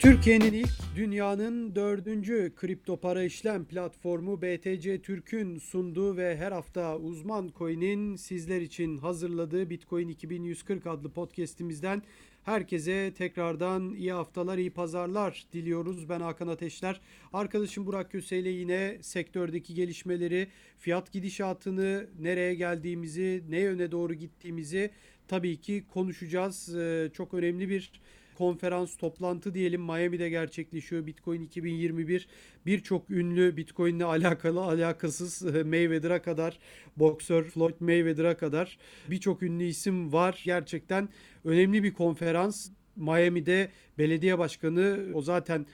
Türkiye'nin ilk dünyanın dördüncü kripto para işlem platformu BTC Türk'ün sunduğu ve her hafta uzman coin'in sizler için hazırladığı Bitcoin 2140 adlı podcast'imizden herkese tekrardan iyi haftalar, iyi pazarlar diliyoruz. Ben Hakan Ateşler. Arkadaşım Burak Köse ile yine sektördeki gelişmeleri, fiyat gidişatını, nereye geldiğimizi, ne yöne doğru gittiğimizi tabii ki konuşacağız. Ee, çok önemli bir konferans toplantı diyelim Miami'de gerçekleşiyor. Bitcoin 2021 birçok ünlü Bitcoin ile alakalı alakasız e, Mayweather'a kadar boksör Floyd Mayweather'a kadar birçok ünlü isim var. Gerçekten önemli bir konferans. Miami'de belediye başkanı o zaten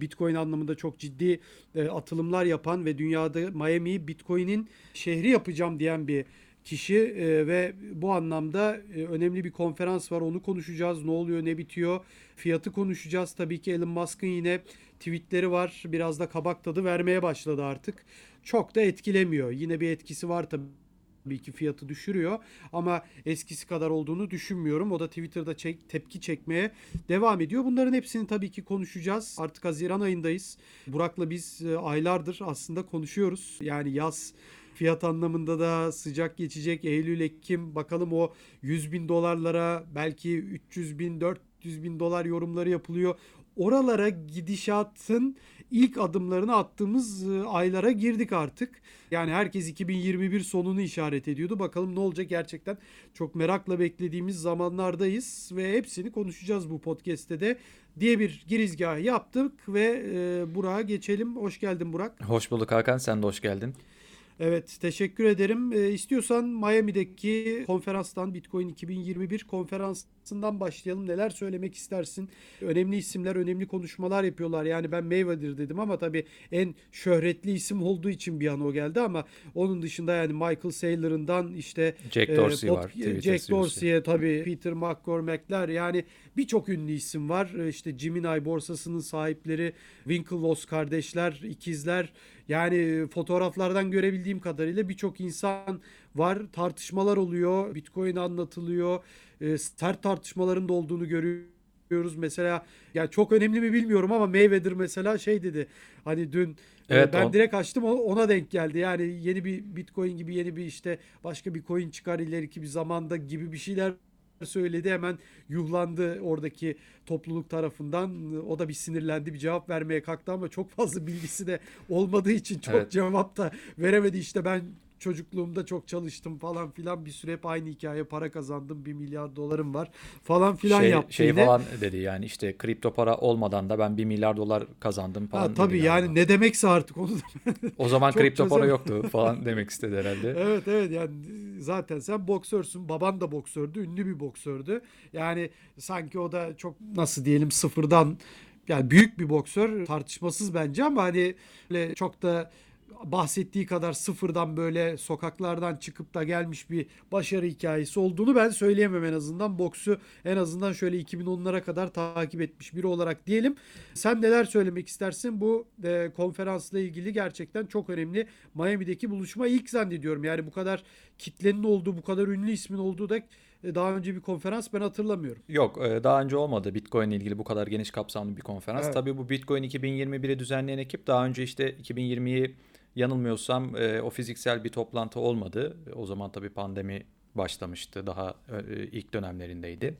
Bitcoin anlamında çok ciddi e, atılımlar yapan ve dünyada Miami'yi Bitcoin'in şehri yapacağım diyen bir kişi e, ve bu anlamda e, önemli bir konferans var. Onu konuşacağız. Ne oluyor, ne bitiyor? Fiyatı konuşacağız. Tabii ki Elon Musk'ın yine tweetleri var. Biraz da kabak tadı vermeye başladı artık. Çok da etkilemiyor. Yine bir etkisi var tabii tabii ki fiyatı düşürüyor ama eskisi kadar olduğunu düşünmüyorum. O da Twitter'da çek, tepki çekmeye devam ediyor. Bunların hepsini tabii ki konuşacağız. Artık Haziran ayındayız. Burak'la biz e, aylardır aslında konuşuyoruz. Yani yaz Fiyat anlamında da sıcak geçecek. Eylül, Ekim bakalım o 100 bin dolarlara belki 300 bin, 400 bin dolar yorumları yapılıyor. Oralara gidişatın ilk adımlarını attığımız e, aylara girdik artık. Yani herkes 2021 sonunu işaret ediyordu. Bakalım ne olacak gerçekten çok merakla beklediğimiz zamanlardayız ve hepsini konuşacağız bu podcast'te de diye bir girizgah yaptık ve e, Burak'a geçelim. Hoş geldin Burak. Hoş bulduk Hakan sen de hoş geldin. Evet teşekkür ederim. E, istiyorsan Miami'deki konferanstan Bitcoin 2021 konferansından başlayalım. Neler söylemek istersin? Önemli isimler, önemli konuşmalar yapıyorlar. Yani ben Mayweather dedim ama tabii en şöhretli isim olduğu için bir an o geldi ama onun dışında yani Michael Saylor'ından işte Jack e, Dorsey e, var. Jack Dorsey'e tabii Peter McCormack'ler yani birçok ünlü isim var. E, işte Gemini borsasının sahipleri Winklevoss kardeşler, ikizler yani fotoğraflardan görebildiğim kadarıyla birçok insan var. Tartışmalar oluyor. Bitcoin anlatılıyor. E, sert tartışmaların da olduğunu görüyoruz. Mesela yani çok önemli mi bilmiyorum ama Mayweather mesela şey dedi. Hani dün evet, ben on... direkt açtım ona denk geldi. Yani yeni bir Bitcoin gibi yeni bir işte başka bir coin çıkar ileriki bir zamanda gibi bir şeyler söyledi hemen yuhlandı oradaki topluluk tarafından. O da bir sinirlendi bir cevap vermeye kalktı ama çok fazla bilgisi de olmadığı için çok evet. cevap da veremedi. İşte ben çocukluğumda çok çalıştım falan filan. Bir süre hep aynı hikaye. Para kazandım bir milyar dolarım var falan filan şey, yaptı şey yine. falan dedi yani işte kripto para olmadan da ben bir milyar dolar kazandım falan ha, tabii yani ne demekse artık onu da. O zaman kripto para yoktu falan demek istedi herhalde. evet evet yani zaten sen boksörsün baban da boksördü ünlü bir boksördü yani sanki o da çok nasıl diyelim sıfırdan yani büyük bir boksör tartışmasız bence ama hani çok da bahsettiği kadar sıfırdan böyle sokaklardan çıkıp da gelmiş bir başarı hikayesi olduğunu ben söyleyemem en azından. Boksu en azından şöyle 2010'lara kadar takip etmiş biri olarak diyelim. Sen neler söylemek istersin? Bu e, konferansla ilgili gerçekten çok önemli. Miami'deki buluşma ilk zannediyorum. Yani bu kadar kitlenin olduğu, bu kadar ünlü ismin olduğu da e, daha önce bir konferans ben hatırlamıyorum. Yok e, daha önce olmadı Bitcoin ile ilgili bu kadar geniş kapsamlı bir konferans. Evet. Tabii bu Bitcoin 2021'i düzenleyen ekip daha önce işte 2020'yi Yanılmıyorsam e, o fiziksel bir toplantı olmadı. O zaman tabii pandemi başlamıştı. Daha e, ilk dönemlerindeydi.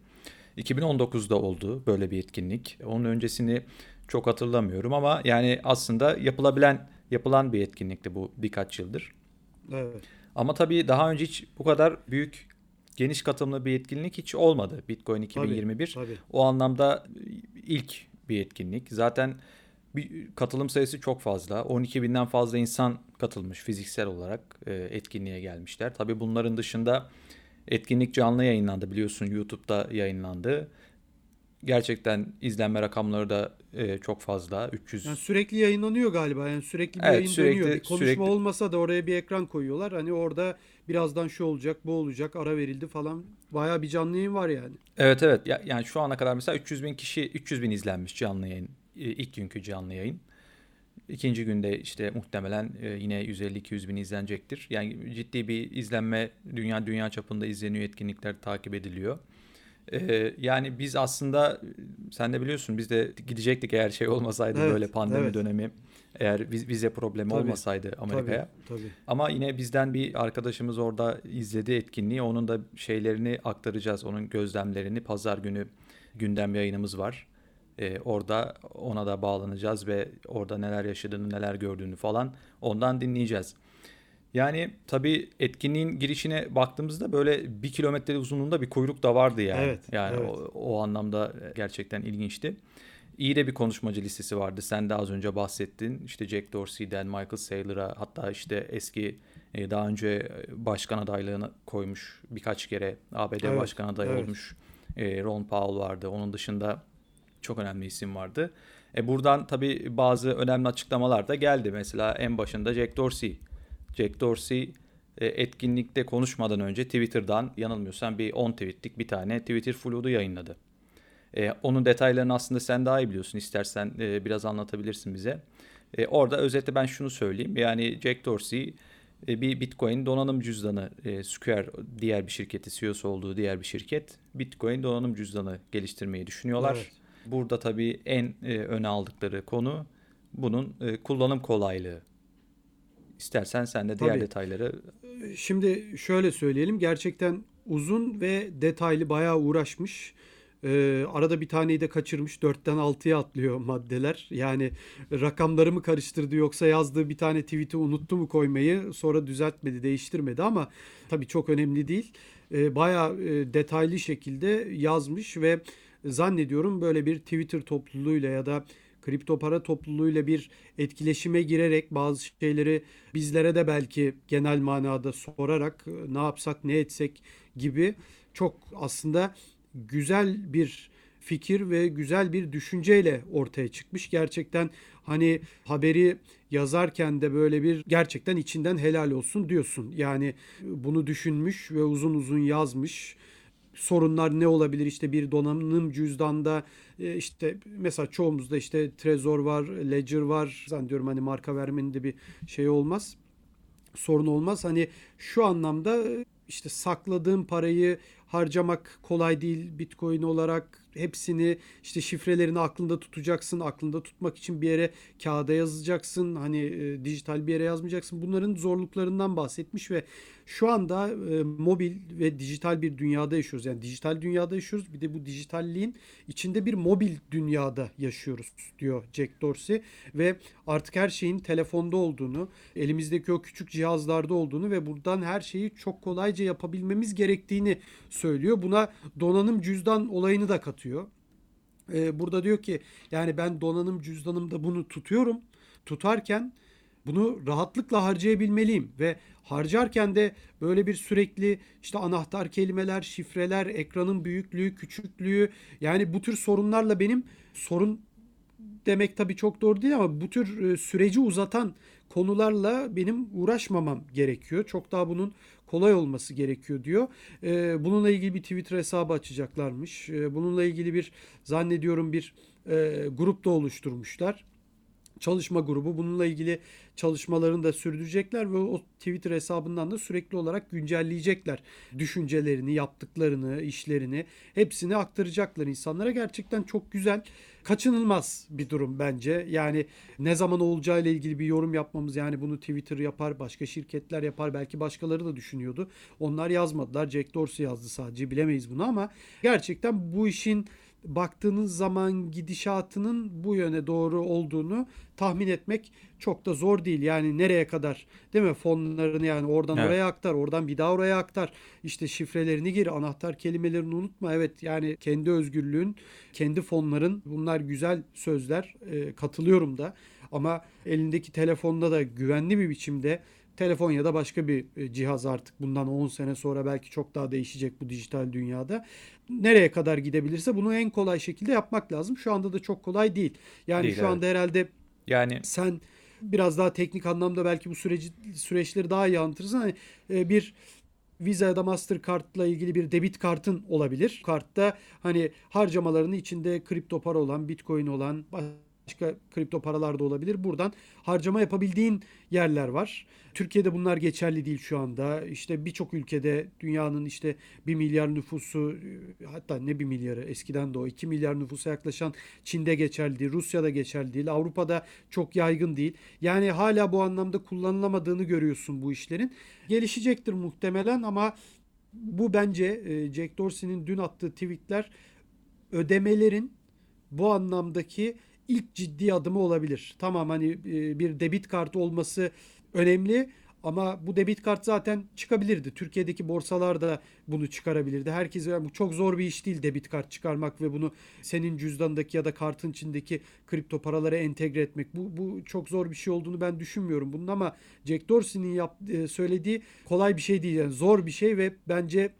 2019'da oldu böyle bir etkinlik. Onun öncesini çok hatırlamıyorum ama yani aslında yapılabilen yapılan bir etkinlikti bu birkaç yıldır. Evet. Ama tabii daha önce hiç bu kadar büyük geniş katılımlı bir etkinlik hiç olmadı Bitcoin 2021. Tabii, tabii. O anlamda ilk bir etkinlik. Zaten bir katılım sayısı çok fazla. 12 binden fazla insan katılmış fiziksel olarak e, etkinliğe gelmişler. Tabii bunların dışında etkinlik canlı yayınlandı biliyorsun YouTube'da yayınlandı. Gerçekten izlenme rakamları da e, çok fazla. 300. Yani sürekli yayınlanıyor galiba. Yani sürekli bir evet, yayın sürekli, dönüyor. Bir konuşma sürekli... olmasa da oraya bir ekran koyuyorlar. Hani orada birazdan şu olacak, bu olacak, ara verildi falan. Bayağı bir canlı yayın var yani. Evet evet. Ya, yani şu ana kadar mesela 300 bin kişi 300 bin izlenmiş canlı yayın ilk günkü canlı yayın. İkinci günde işte muhtemelen e, yine 150-200 bin izlenecektir. Yani ciddi bir izlenme dünya dünya çapında izleniyor etkinlikler takip ediliyor. Ee, yani biz aslında sen de biliyorsun biz de gidecektik eğer şey olmasaydı Evet, böyle pandemi evet. dönemi. Eğer viz- vize problemi Tabii, olmasaydı Amerika'ya. Tabii, tabii. Ama yine bizden bir arkadaşımız orada izledi etkinliği. Onun da şeylerini aktaracağız. Onun gözlemlerini pazar günü gündem yayınımız var. Ee, orada ona da bağlanacağız ve orada neler yaşadığını, neler gördüğünü falan ondan dinleyeceğiz. Yani tabii etkinliğin girişine baktığımızda böyle bir kilometre uzunluğunda bir kuyruk da vardı yani. Evet, yani evet. O, o anlamda gerçekten ilginçti. İyi de bir konuşmacı listesi vardı. Sen de az önce bahsettin. İşte Jack Dorsey'den Michael Saylor'a hatta işte eski e, daha önce e, başkan adaylığını koymuş birkaç kere ABD Evet, başkan adayı evet. olmuş e, Ron Paul vardı. Onun dışında çok önemli isim vardı. E buradan tabii bazı önemli açıklamalar da geldi. Mesela en başında Jack Dorsey. Jack Dorsey e, etkinlikte konuşmadan önce Twitter'dan yanılmıyorsam bir 10 tweetlik bir tane Twitter flood'u yayınladı. E, onun detaylarını aslında sen daha iyi biliyorsun. İstersen e, biraz anlatabilirsin bize. E, orada özetle ben şunu söyleyeyim. Yani Jack Dorsey e, bir Bitcoin donanım cüzdanı e, Square diğer bir şirketi CEO'su olduğu diğer bir şirket Bitcoin donanım cüzdanı geliştirmeyi düşünüyorlar. Evet. Burada tabii en e, öne aldıkları konu bunun e, kullanım kolaylığı. İstersen sen de diğer Tabii. detayları Şimdi şöyle söyleyelim. Gerçekten uzun ve detaylı bayağı uğraşmış. Ee, arada bir taneyi de kaçırmış. 4'ten 6'ya atlıyor maddeler. Yani rakamları mı karıştırdı yoksa yazdığı bir tane tweet'i unuttu mu koymayı sonra düzeltmedi, değiştirmedi ama tabii çok önemli değil. Ee, bayağı e, detaylı şekilde yazmış ve zannediyorum böyle bir Twitter topluluğuyla ya da kripto para topluluğuyla bir etkileşime girerek bazı şeyleri bizlere de belki genel manada sorarak e, ne yapsak ne etsek gibi çok aslında güzel bir fikir ve güzel bir düşünceyle ortaya çıkmış. Gerçekten hani haberi yazarken de böyle bir gerçekten içinden helal olsun diyorsun. Yani bunu düşünmüş ve uzun uzun yazmış sorunlar ne olabilir işte bir donanım cüzdanda e, işte mesela çoğumuzda işte Trezor var, Ledger var. Zannediyorum hani marka vermenin de bir şey olmaz. Sorun olmaz. Hani şu anlamda e, işte sakladığın parayı harcamak kolay değil Bitcoin olarak hepsini işte şifrelerini aklında tutacaksın. Aklında tutmak için bir yere kağıda yazacaksın. Hani e, dijital bir yere yazmayacaksın. Bunların zorluklarından bahsetmiş ve şu anda e, mobil ve dijital bir dünyada yaşıyoruz. Yani dijital dünyada yaşıyoruz. Bir de bu dijitalliğin içinde bir mobil dünyada yaşıyoruz diyor Jack Dorsey ve artık her şeyin telefonda olduğunu, elimizdeki o küçük cihazlarda olduğunu ve buradan her şeyi çok kolayca yapabilmemiz gerektiğini söylüyor. Buna donanım cüzdan olayını da katıyor. Ee, burada diyor ki yani ben donanım cüzdanımda bunu tutuyorum. Tutarken bunu rahatlıkla harcayabilmeliyim ve harcarken de böyle bir sürekli işte anahtar kelimeler, şifreler, ekranın büyüklüğü, küçüklüğü yani bu tür sorunlarla benim sorun demek tabii çok doğru değil ama bu tür e, süreci uzatan konularla benim uğraşmamam gerekiyor. Çok daha bunun kolay olması gerekiyor diyor. E, bununla ilgili bir Twitter hesabı açacaklarmış. E, bununla ilgili bir zannediyorum bir e, grup da oluşturmuşlar çalışma grubu bununla ilgili çalışmalarını da sürdürecekler ve o Twitter hesabından da sürekli olarak güncelleyecekler düşüncelerini, yaptıklarını, işlerini hepsini aktaracaklar insanlara. Gerçekten çok güzel, kaçınılmaz bir durum bence. Yani ne zaman olacağıyla ilgili bir yorum yapmamız yani bunu Twitter yapar, başka şirketler yapar, belki başkaları da düşünüyordu. Onlar yazmadılar. Jack Dorsey yazdı sadece bilemeyiz bunu ama gerçekten bu işin baktığınız zaman gidişatının bu yöne doğru olduğunu tahmin etmek çok da zor değil. Yani nereye kadar değil mi fonlarını yani oradan Evet. oraya aktar, oradan bir daha oraya aktar. İşte şifrelerini gir, anahtar kelimelerini unutma. Evet yani kendi özgürlüğün, kendi fonların bunlar güzel sözler. Ee, katılıyorum da. Ama elindeki telefonda da güvenli bir biçimde telefon ya da başka bir e, cihaz artık bundan 10 sene sonra belki çok daha değişecek bu dijital dünyada. Nereye kadar gidebilirse bunu en kolay şekilde yapmak lazım. Şu anda da çok kolay değil. Yani Değil, şu evet. anda herhalde yani sen biraz daha teknik anlamda belki bu süreci süreçleri daha iyi anlatırsın. Hani e, bir Visa ya da Mastercard'la ilgili bir debit kartın olabilir. Kartta hani harcamalarını içinde kripto para olan, Bitcoin olan, başka kripto paralar da olabilir. Buradan harcama yapabildiğin yerler var. Türkiye'de bunlar geçerli değil şu anda. İşte birçok ülkede dünyanın işte 1 milyar nüfusu hatta ne 1 milyarı eskiden de o 2 milyar nüfusa yaklaşan Çin'de geçerli değil, Rusya'da geçerli değil, Avrupa'da çok yaygın değil. Yani hala bu anlamda kullanılamadığını görüyorsun bu işlerin. Gelişecektir muhtemelen ama bu bence Jack Dorsey'nin dün attığı tweetler ödemelerin bu anlamdaki ilk ciddi adımı olabilir. Tamam hani e, bir debit kartı olması önemli ama bu debit kart zaten çıkabilirdi. Türkiye'deki borsalar da bunu çıkarabilirdi. Herkes yani bu çok zor bir iş değil debit kart çıkarmak ve bunu senin cüzdandaki ya da kartın içindeki kripto paralara entegre etmek. Bu bu çok zor bir şey olduğunu ben düşünmüyorum bunun ama Jack Dorsey'nin yap, e, söylediği kolay bir şey değil. Yani zor bir şey ve bence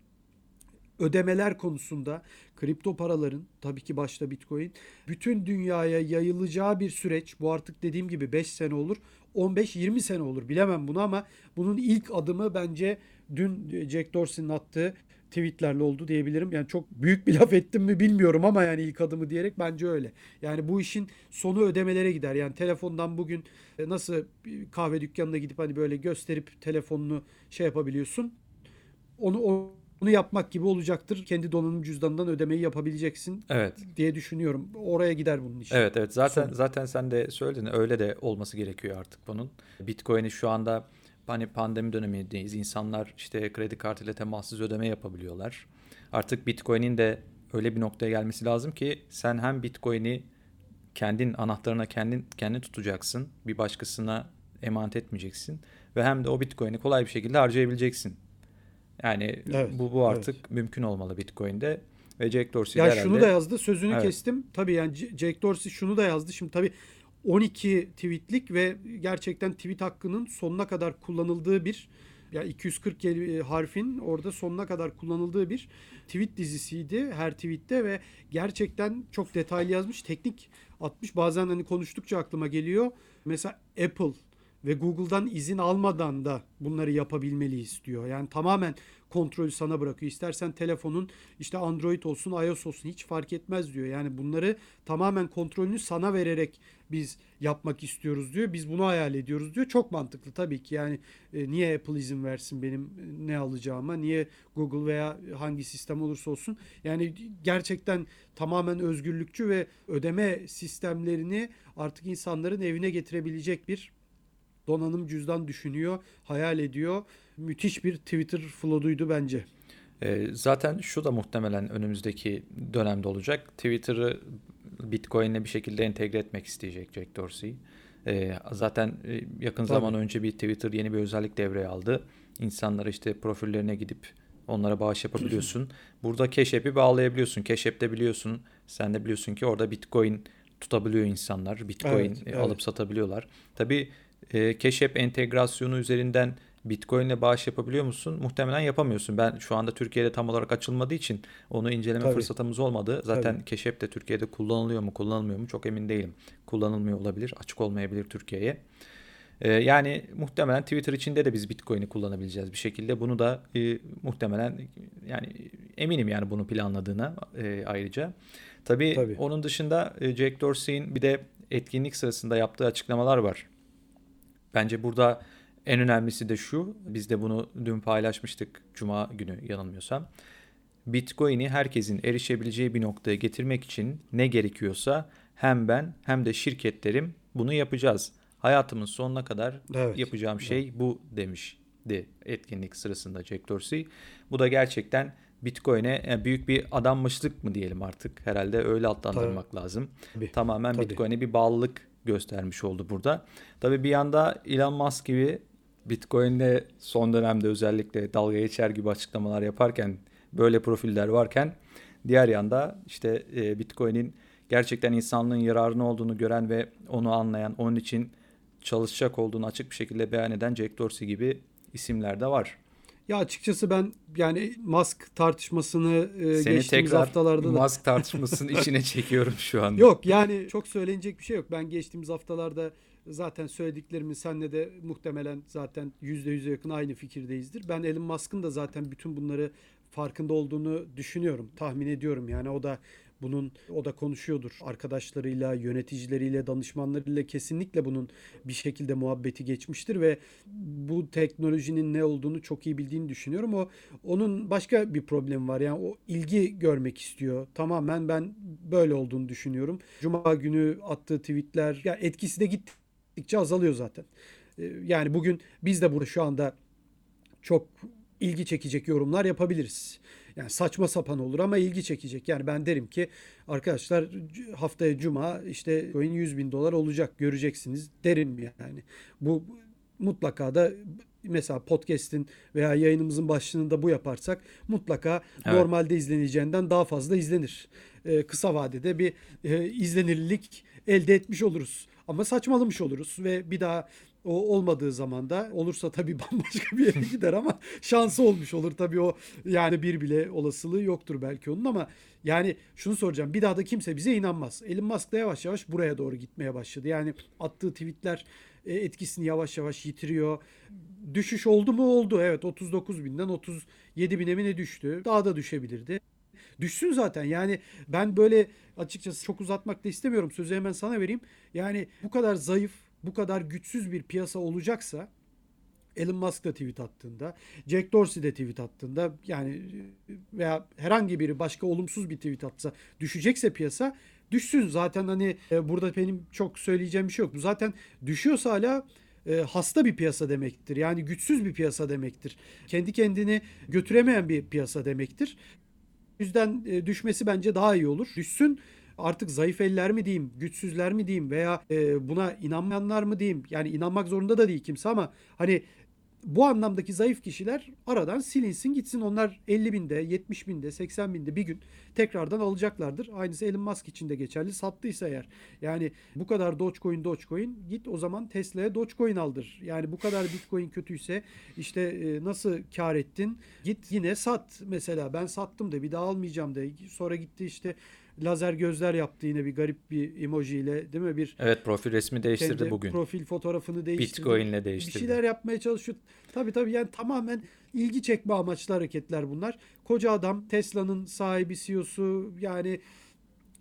ödemeler konusunda kripto paraların tabii ki başta Bitcoin bütün dünyaya yayılacağı bir süreç. Bu artık dediğim gibi 5 sene olur, 15-20 sene olur bilemem bunu ama bunun ilk adımı bence dün Jack Dorsey'nin attığı tweetlerle oldu diyebilirim. Yani çok büyük bir laf ettim mi bilmiyorum ama yani ilk adımı diyerek bence öyle. Yani bu işin sonu ödemelere gider. Yani telefondan bugün e, nasıl kahve dükkanına gidip hani böyle gösterip telefonunu şey yapabiliyorsun. Onu onu yapmak gibi olacaktır. Kendi donanım cüzdanından ödemeyi yapabileceksin. Evet. diye düşünüyorum. Oraya gider bunun işi. Evet evet zaten Son. zaten sen de söyledin öyle de olması gerekiyor artık bunun. Bitcoin'i şu anda hani pandemi dönemindeyiz. İnsanlar işte kredi kartıyla temassız ödeme yapabiliyorlar. Artık Bitcoin'in de öyle bir noktaya gelmesi lazım ki sen hem Bitcoin'i kendin anahtarına kendin kendi tutacaksın. Bir başkasına emanet etmeyeceksin ve hem de o Bitcoin'i kolay bir şekilde harcayabileceksin. Yani Evet, bu bu artık evet. mümkün olmalı Bitcoin'de ve Jack Dorsey Ya de herhalde şunu da yazdı. Sözünü Evet. kestim. Tabii yani Jack Dorsey şunu da yazdı. Şimdi tabii 12 tweetlik ve gerçekten tweet hakkının sonuna kadar kullanıldığı bir ya 240 keli- harfin orada sonuna kadar kullanıldığı bir tweet dizisiydi her tweette ve gerçekten çok detaylı yazmış, teknik atmış. Bazen hani konuştukça aklıma geliyor. Mesela Apple ve Google'dan izin almadan da bunları yapabilmeliyiz diyor. Yani tamamen kontrolü sana bırakıyor. İstersen telefonun işte Android olsun, iOS olsun hiç fark etmez diyor. Yani bunları tamamen kontrolünü sana vererek biz yapmak istiyoruz diyor. Biz bunu hayal ediyoruz diyor. Çok mantıklı tabii ki. Yani e, niye Apple izin versin benim e, ne alacağıma? Niye Google veya hangi sistem olursa olsun? Yani gerçekten tamamen özgürlükçü ve ödeme sistemlerini artık insanların evine getirebilecek bir donanım cüzdan düşünüyor, hayal ediyor. Müthiş bir Twitter flow'duydu bence. Ee, zaten şu da muhtemelen önümüzdeki dönemde olacak. Twitter'ı Bitcoin'le bir şekilde entegre etmek isteyecek Jack Dorsey. Ee, zaten e, yakın Tabii. zaman önce bir Twitter yeni bir özellik devreye aldı. İnsanlara işte profillerine gidip onlara bağış yapabiliyorsun. Burada Cash App'i bağlayabiliyorsun. Cash App'te biliyorsun, sen de biliyorsun ki orada Bitcoin tutabiliyor insanlar. Bitcoin Evet, evet. alıp satabiliyorlar. Tabii e, App entegrasyonu üzerinden Bitcoin'le bağış yapabiliyor musun? Muhtemelen yapamıyorsun. Ben şu anda Türkiye'de tam olarak açılmadığı için onu inceleme Tabii. fırsatımız olmadı. Zaten Tabii. App de Türkiye'de kullanılıyor mu, kullanılmıyor mu çok emin değilim. Kullanılmıyor olabilir, açık olmayabilir Türkiye'ye. Ee, yani muhtemelen Twitter içinde de biz Bitcoin'i kullanabileceğiz bir şekilde. Bunu da e, muhtemelen yani eminim yani bunu planladığına e, ayrıca. Tabii, Tabii. onun dışında e, Jack Dorsey'in bir de etkinlik sırasında yaptığı açıklamalar var. Bence burada en önemlisi de şu. Biz de bunu dün paylaşmıştık Cuma günü yanılmıyorsam. Bitcoin'i herkesin erişebileceği bir noktaya getirmek için ne gerekiyorsa hem ben hem de şirketlerim bunu yapacağız. Hayatımın sonuna kadar Evet. yapacağım şey bu demişti etkinlik sırasında Jack Dorsey. Bu da gerçekten Bitcoin'e yani büyük bir adanmışlık mı diyelim artık herhalde öyle adlandırmak lazım. Tabii. Tamamen Tabii. Bitcoin'e bir bağlılık göstermiş oldu burada. Tabii bir yanda Elon Musk gibi Bitcoin'le son dönemde özellikle dalga geçer gibi açıklamalar yaparken böyle profiller varken diğer yanda işte e, Bitcoin'in gerçekten insanlığın yararına olduğunu gören ve onu anlayan, onun için çalışacak olduğunu açık bir şekilde beyan eden Jack Dorsey gibi isimler de var. Ya açıkçası ben yani Musk tartışmasını e, Seni geçtiğimiz tekrar haftalarda da Musk tartışmasının içine çekiyorum şu anda. Yok yani çok söylenecek bir şey yok. Ben geçtiğimiz haftalarda zaten söylediklerimi senle de muhtemelen zaten %100'e yakın aynı fikirdeyizdir. Ben Elon Musk'ın da zaten bütün bunları farkında olduğunu düşünüyorum. Tahmin ediyorum yani o da bunun o da konuşuyordur arkadaşlarıyla, yöneticileriyle, danışmanlarıyla kesinlikle bunun bir şekilde muhabbeti geçmiştir ve bu teknolojinin ne olduğunu çok iyi bildiğini düşünüyorum. O onun başka bir problemi var. Yani o ilgi görmek istiyor. Tamamen ben böyle olduğunu düşünüyorum. Cuma günü attığı tweetler ya etkisi de gittikçe azalıyor zaten. Ee, yani bugün biz de burada şu anda çok ilgi çekecek yorumlar yapabiliriz. Yani saçma sapan olur ama ilgi çekecek. Yani ben derim ki arkadaşlar haftaya cuma işte coin 100 bin dolar olacak göreceksiniz derim yani. Bu mutlaka da mesela podcast'in veya yayınımızın başlığında bu yaparsak mutlaka evet. normalde izleneceğinden daha fazla izlenir. Ee, kısa vadede bir e, izlenirlik elde etmiş oluruz. Ama saçmalamış oluruz ve bir daha o olmadığı zaman da olursa tabii bambaşka bir yere gider ama şansı olmuş olur tabii o yani bir bile olasılığı yoktur belki onun ama yani şunu soracağım bir daha da kimse bize inanmaz. Elon Musk da yavaş yavaş buraya doğru gitmeye başladı. Yani attığı tweetler e, etkisini yavaş yavaş yitiriyor. Düşüş oldu mu? Oldu. Evet 39 binden 37 bine mi ne düştü? Daha da düşebilirdi. Düşsün zaten. Yani ben böyle açıkçası çok uzatmak da istemiyorum. Sözü hemen sana vereyim. Yani bu kadar zayıf, bu kadar güçsüz bir piyasa olacaksa Elon Musk da tweet attığında, Jack Dorsey de tweet attığında yani veya herhangi biri başka olumsuz bir tweet atsa düşecekse piyasa düşsün. Zaten hani e, burada benim çok söyleyeceğim bir şey yok. Bu zaten düşüyorsa hala e, hasta bir piyasa demektir. Yani güçsüz bir piyasa demektir. Kendi kendini götüremeyen bir piyasa demektir. O yüzden e, düşmesi bence daha iyi olur. Düşsün artık zayıf eller mi diyeyim, güçsüzler mi diyeyim veya e, buna inanmayanlar mı diyeyim. Yani inanmak zorunda da değil kimse ama hani bu anlamdaki zayıf kişiler aradan silinsin gitsin. Onlar 50 binde, 70 binde, 80 binde bir gün tekrardan alacaklardır. Aynısı Elon Musk için de geçerli. Sattıysa eğer. Yani bu kadar Dogecoin, Dogecoin git o zaman Tesla'ya Dogecoin aldır. Yani bu kadar Bitcoin kötüyse işte e, nasıl kar ettin? Git yine sat mesela. Ben sattım da bir daha almayacağım da. Sonra gitti işte lazer gözler yaptı yine bir garip bir emojiyle değil mi? Bir Evet profil resmi değiştirdi kendi bugün. Profil fotoğrafını değiştirdi. Bitcoin'le değiştirdi. Bir şeyler yapmaya çalışıyor. Tabii tabii yani tamamen ilgi çekme amaçlı hareketler bunlar. Koca adam Tesla'nın sahibi CEO'su yani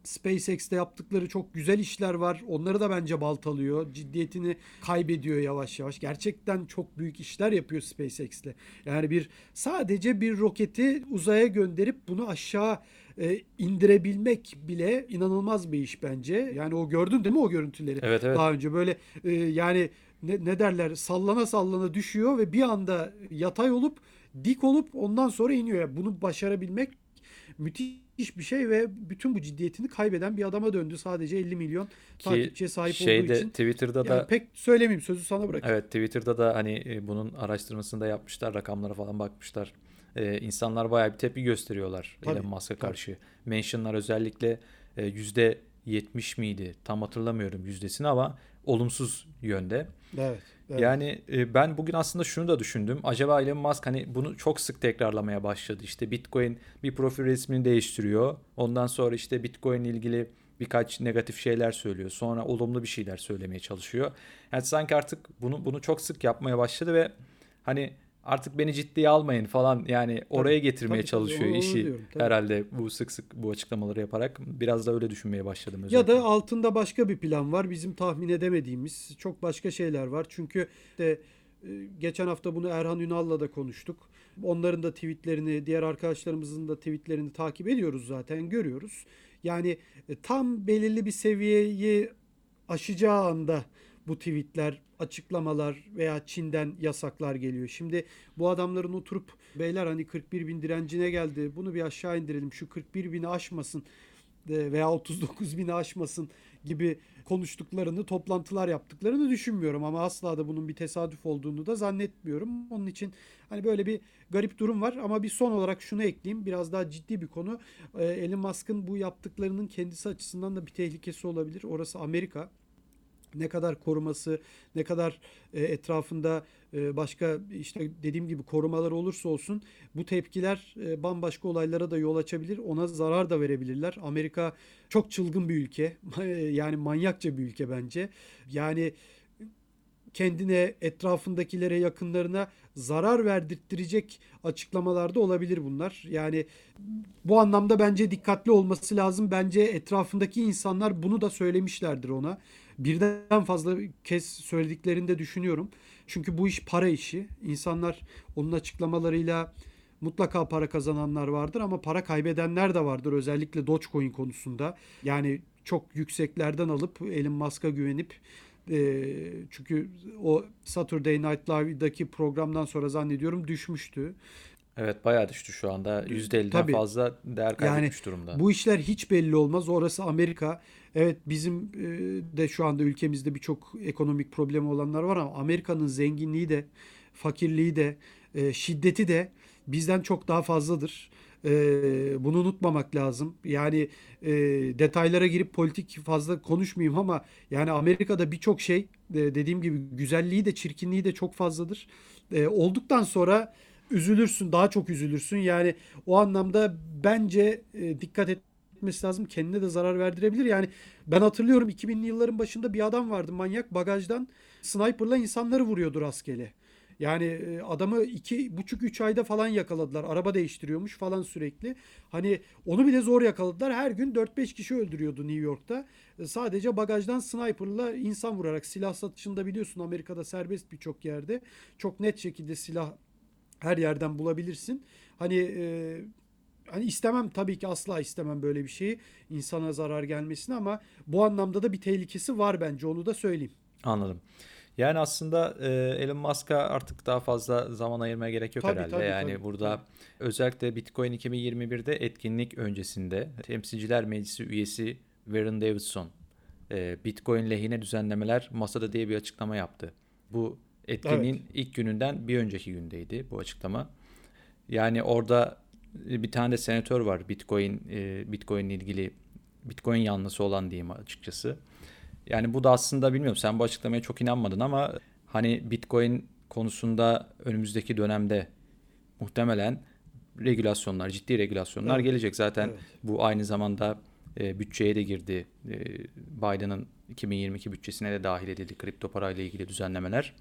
SpaceX'te yaptıkları çok güzel işler var. Onları da bence baltalıyor. Ciddiyetini kaybediyor yavaş yavaş. Gerçekten çok büyük işler yapıyor SpaceX'le. Yani bir sadece bir roketi uzaya gönderip bunu aşağı e, indirebilmek bile inanılmaz bir iş bence. Yani o gördün değil mi o görüntüleri? Evet evet. Daha önce böyle e, yani ne, ne derler sallana sallana düşüyor ve bir anda yatay olup dik olup ondan sonra iniyor. Yani bunu başarabilmek müthiş bir şey ve bütün bu ciddiyetini kaybeden bir adama döndü sadece 50 milyon Ki takipçiye sahip şeyde, olduğu için. Twitter'da yani da pek söylemeyeyim sözü sana bırakayım. Evet Twitter'da da hani e, bunun araştırmasını da yapmışlar rakamlara falan bakmışlar. Ee, insanlar bayağı bir tepki gösteriyorlar tabii, Elon Musk'a karşı. Mentionlar özellikle e, yüzde 70 miydi tam hatırlamıyorum yüzdesini ama olumsuz yönde. Evet. evet. Yani e, ben bugün aslında şunu da düşündüm. Acaba Elon Musk hani bunu çok sık tekrarlamaya başladı. İşte Bitcoin bir profil resmini değiştiriyor. Ondan sonra işte Bitcoin ilgili birkaç negatif şeyler söylüyor. Sonra olumlu bir şeyler söylemeye çalışıyor. Yani sanki artık bunu bunu çok sık yapmaya başladı ve hani artık beni ciddiye almayın falan yani oraya tabii, getirmeye tabii, çalışıyor tabii, işi diyorum, tabii. herhalde bu sık sık bu açıklamaları yaparak biraz da öyle düşünmeye başladım özellikle. Ya da altında başka bir plan var bizim tahmin edemediğimiz çok başka şeyler var çünkü de e, geçen hafta bunu Erhan Ünal'la da konuştuk. Onların da tweetlerini, diğer arkadaşlarımızın da tweetlerini takip ediyoruz zaten, görüyoruz. Yani e, tam belirli bir seviyeyi aşacağı anda bu tweetler, açıklamalar veya Çin'den yasaklar geliyor. Şimdi bu adamların oturup beyler hani 41 bin direncine geldi bunu bir aşağı indirelim şu 41 bini aşmasın veya 39 bini aşmasın gibi konuştuklarını, toplantılar yaptıklarını düşünmüyorum ama asla da bunun bir tesadüf olduğunu da zannetmiyorum. Onun için hani böyle bir garip durum var ama bir son olarak şunu ekleyeyim. Biraz daha ciddi bir konu. Elon Musk'ın bu yaptıklarının kendisi açısından da bir tehlikesi olabilir. Orası Amerika ne kadar koruması, ne kadar e, etrafında e, başka işte dediğim gibi korumalar olursa olsun bu tepkiler e, bambaşka olaylara da yol açabilir. Ona zarar da verebilirler. Amerika çok çılgın bir ülke. yani manyakça bir ülke bence. Yani kendine, etrafındakilere, yakınlarına zarar verdirttirecek açıklamalarda olabilir bunlar. Yani bu anlamda bence dikkatli olması lazım. Bence etrafındaki insanlar bunu da söylemişlerdir ona. Birden fazla kez söylediklerini de düşünüyorum. Çünkü bu iş para işi. İnsanlar onun açıklamalarıyla mutlaka para kazananlar vardır ama para kaybedenler de vardır özellikle Dogecoin konusunda. Yani çok yükseklerden alıp Elon Musk'a güvenip e, çünkü o Saturday Night Live'daki programdan sonra zannediyorum düşmüştü. Evet bayağı düştü şu anda. %50'den Tabii, fazla değer kaybetmiş yani, durumda. Bu işler hiç belli olmaz. Orası Amerika. Evet bizim e, de şu anda ülkemizde birçok ekonomik problemi olanlar var ama Amerika'nın zenginliği de, fakirliği de, e, şiddeti de bizden çok daha fazladır. E, bunu unutmamak lazım. Yani detaylara girip politik fazla konuşmayayım ama yani Amerika'da birçok şey dediğim gibi güzelliği de çirkinliği de çok fazladır. Olduktan sonra üzülürsün, daha çok üzülürsün. Yani o anlamda bence dikkat etmesi lazım. Kendine de zarar verdirebilir. Yani ben hatırlıyorum 2000'li yılların başında bir adam vardı manyak bagajdan sniperla insanları vuruyordu rastgele. Yani e, adamı iki buçuk üç ayda falan yakaladılar. Araba değiştiriyormuş falan sürekli. Hani onu bile zor yakaladılar. Her gün 4-5 kişi öldürüyordu New York'ta. E, sadece bagajdan sniperla insan vurarak silah satışında biliyorsun Amerika'da serbest birçok yerde. Çok net şekilde silah her yerden bulabilirsin. Hani e, hani istemem tabii ki asla istemem böyle bir şeyi insana zarar gelmesini ama bu anlamda da bir tehlikesi var bence onu da söyleyeyim. Anladım. Yani aslında e, Elon Musk'a artık daha fazla zaman ayırmaya gerek yok tabii, herhalde. Tabii, yani tabii, burada tabii. özellikle Bitcoin 2021'de etkinlik öncesinde Temsilciler Meclisi üyesi Warren Davidson e, Bitcoin lehine düzenlemeler masada diye bir açıklama yaptı. Bu etkinliğin evet. ilk gününden bir önceki gündeydi bu açıklama. Yani orada bir tane de senatör var Bitcoin e, Bitcoin ile ilgili Bitcoin yanlısı olan diyeyim açıkçası. Yani bu da aslında bilmiyorum sen bu açıklamaya çok inanmadın ama hani Bitcoin konusunda önümüzdeki dönemde muhtemelen regülasyonlar, ciddi regülasyonlar evet. gelecek. Zaten evet. bu aynı zamanda e, bütçeye de girdi. E, Biden'ın 2022 bütçesine de dahil edildi kripto parayla ilgili düzenlemeler.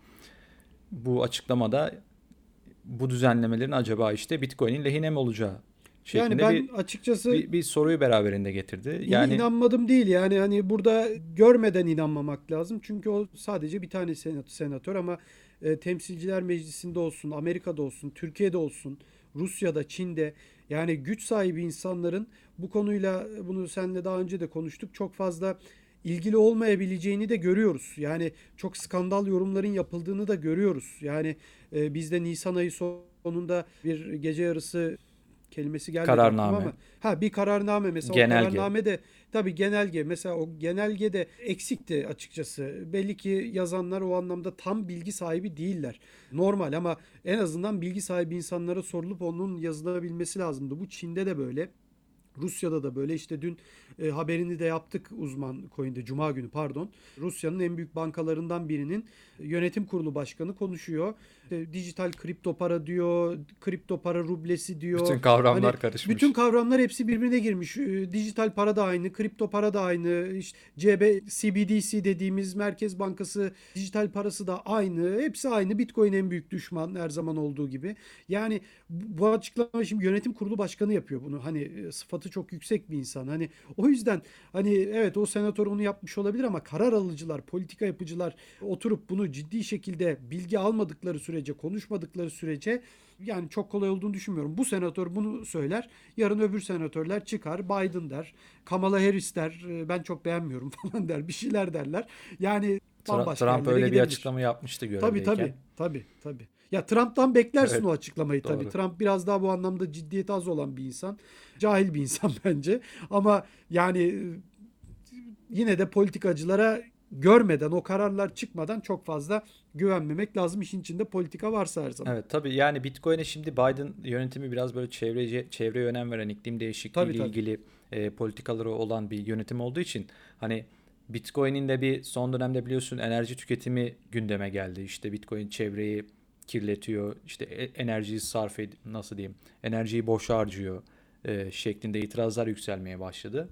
Bu açıklamada bu düzenlemelerin acaba işte Bitcoin'in lehine mi olacağı şeklinde yani ben bir, açıkçası bir, bir soruyu beraberinde getirdi. Yani inanmadım değil yani hani burada görmeden inanmamak lazım. Çünkü o sadece bir tane senatör ama e, temsilciler meclisinde olsun, Amerika'da olsun, Türkiye'de olsun, Rusya'da, Çin'de yani güç sahibi insanların bu konuyla bunu seninle daha önce de konuştuk. Çok fazla ilgili olmayabileceğini de görüyoruz. Yani çok skandal yorumların yapıldığını da görüyoruz. Yani e, bizde Nisan ayı sonunda bir gece yarısı kelimesi gelmedi kararname. ama ha bir kararname mesela genelge. o kararname de tabii genelge mesela o genelge de eksikti açıkçası. Belli ki yazanlar o anlamda tam bilgi sahibi değiller. Normal ama en azından bilgi sahibi insanlara sorulup onun yazılabilmesi lazımdı. Bu Çin'de de böyle. Rusya'da da böyle işte dün e, haberini de yaptık uzman coin'de cuma günü pardon. Rusya'nın en büyük bankalarından birinin yönetim kurulu başkanı konuşuyor. E, dijital kripto para diyor, kripto para rublesi diyor. Bütün kavramlar hani, karışmış. Bütün kavramlar hepsi birbirine girmiş. E, dijital para da aynı, kripto para da aynı. İşte CB CBDC dediğimiz Merkez Bankası dijital parası da aynı. Hepsi aynı. Bitcoin en büyük düşman her zaman olduğu gibi. Yani bu açıklama şimdi yönetim kurulu başkanı yapıyor bunu. Hani e, sıfatı çok yüksek bir insan. Hani o yüzden hani evet o senatör onu yapmış olabilir ama karar alıcılar, politika yapıcılar oturup bunu ciddi şekilde bilgi almadıkları sürece, konuşmadıkları sürece yani çok kolay olduğunu düşünmüyorum. Bu senatör bunu söyler. Yarın öbür senatörler çıkar. Biden der. Kamala Harris der. Ee, ben çok beğenmiyorum falan der. Bir şeyler derler. Yani bambaşka Trump öyle gidebilir. bir açıklama yapmıştı görevdeyken. Tabii tabii. Tabii tabii. Ya Trump'tan beklersin evet, o açıklamayı tabii. Doğru. Trump biraz daha bu anlamda ciddiyet az olan bir insan. Cahil bir insan bence. Ama yani yine de politikacılara görmeden o kararlar çıkmadan çok fazla güvenmemek lazım. İşin içinde politika varsa her zaman. Evet tabii yani Bitcoin'e şimdi Biden yönetimi biraz böyle çevrece, çevreye önem veren iklim değişikliği ile ilgili e, politikaları olan bir yönetim olduğu için hani Bitcoin'in de bir son dönemde biliyorsun enerji tüketimi gündeme geldi. İşte Bitcoin çevreyi kirletiyor. İşte e, enerjiyi sarf ed nasıl diyeyim? Enerjiyi boş harcıyor e, şeklinde itirazlar yükselmeye başladı.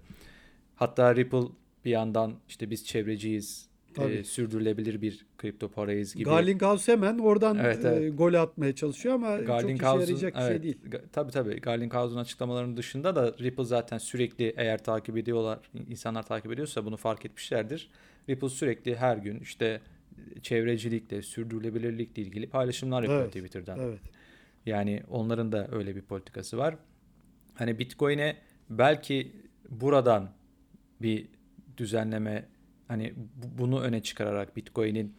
Hatta Ripple bir yandan işte biz çevreciyiz e, sürdürülebilir bir kripto parayız gibi. Garlinghouse hemen oradan evet, evet. E, gol atmaya çalışıyor ama çok işe yarayacak evet, bir şey değil. Tabii tabii. Garlinghouse'un açıklamalarının dışında da Ripple zaten sürekli eğer takip ediyorlar, insanlar takip ediyorsa bunu fark etmişlerdir. Ripple sürekli her gün işte çevrecilikle, sürdürülebilirlikle ilgili paylaşımlar yapıyor evet, Twitter'dan. Evet. Yani onların da öyle bir politikası var. Hani Bitcoin'e belki buradan bir düzenleme hani bunu öne çıkararak Bitcoin'in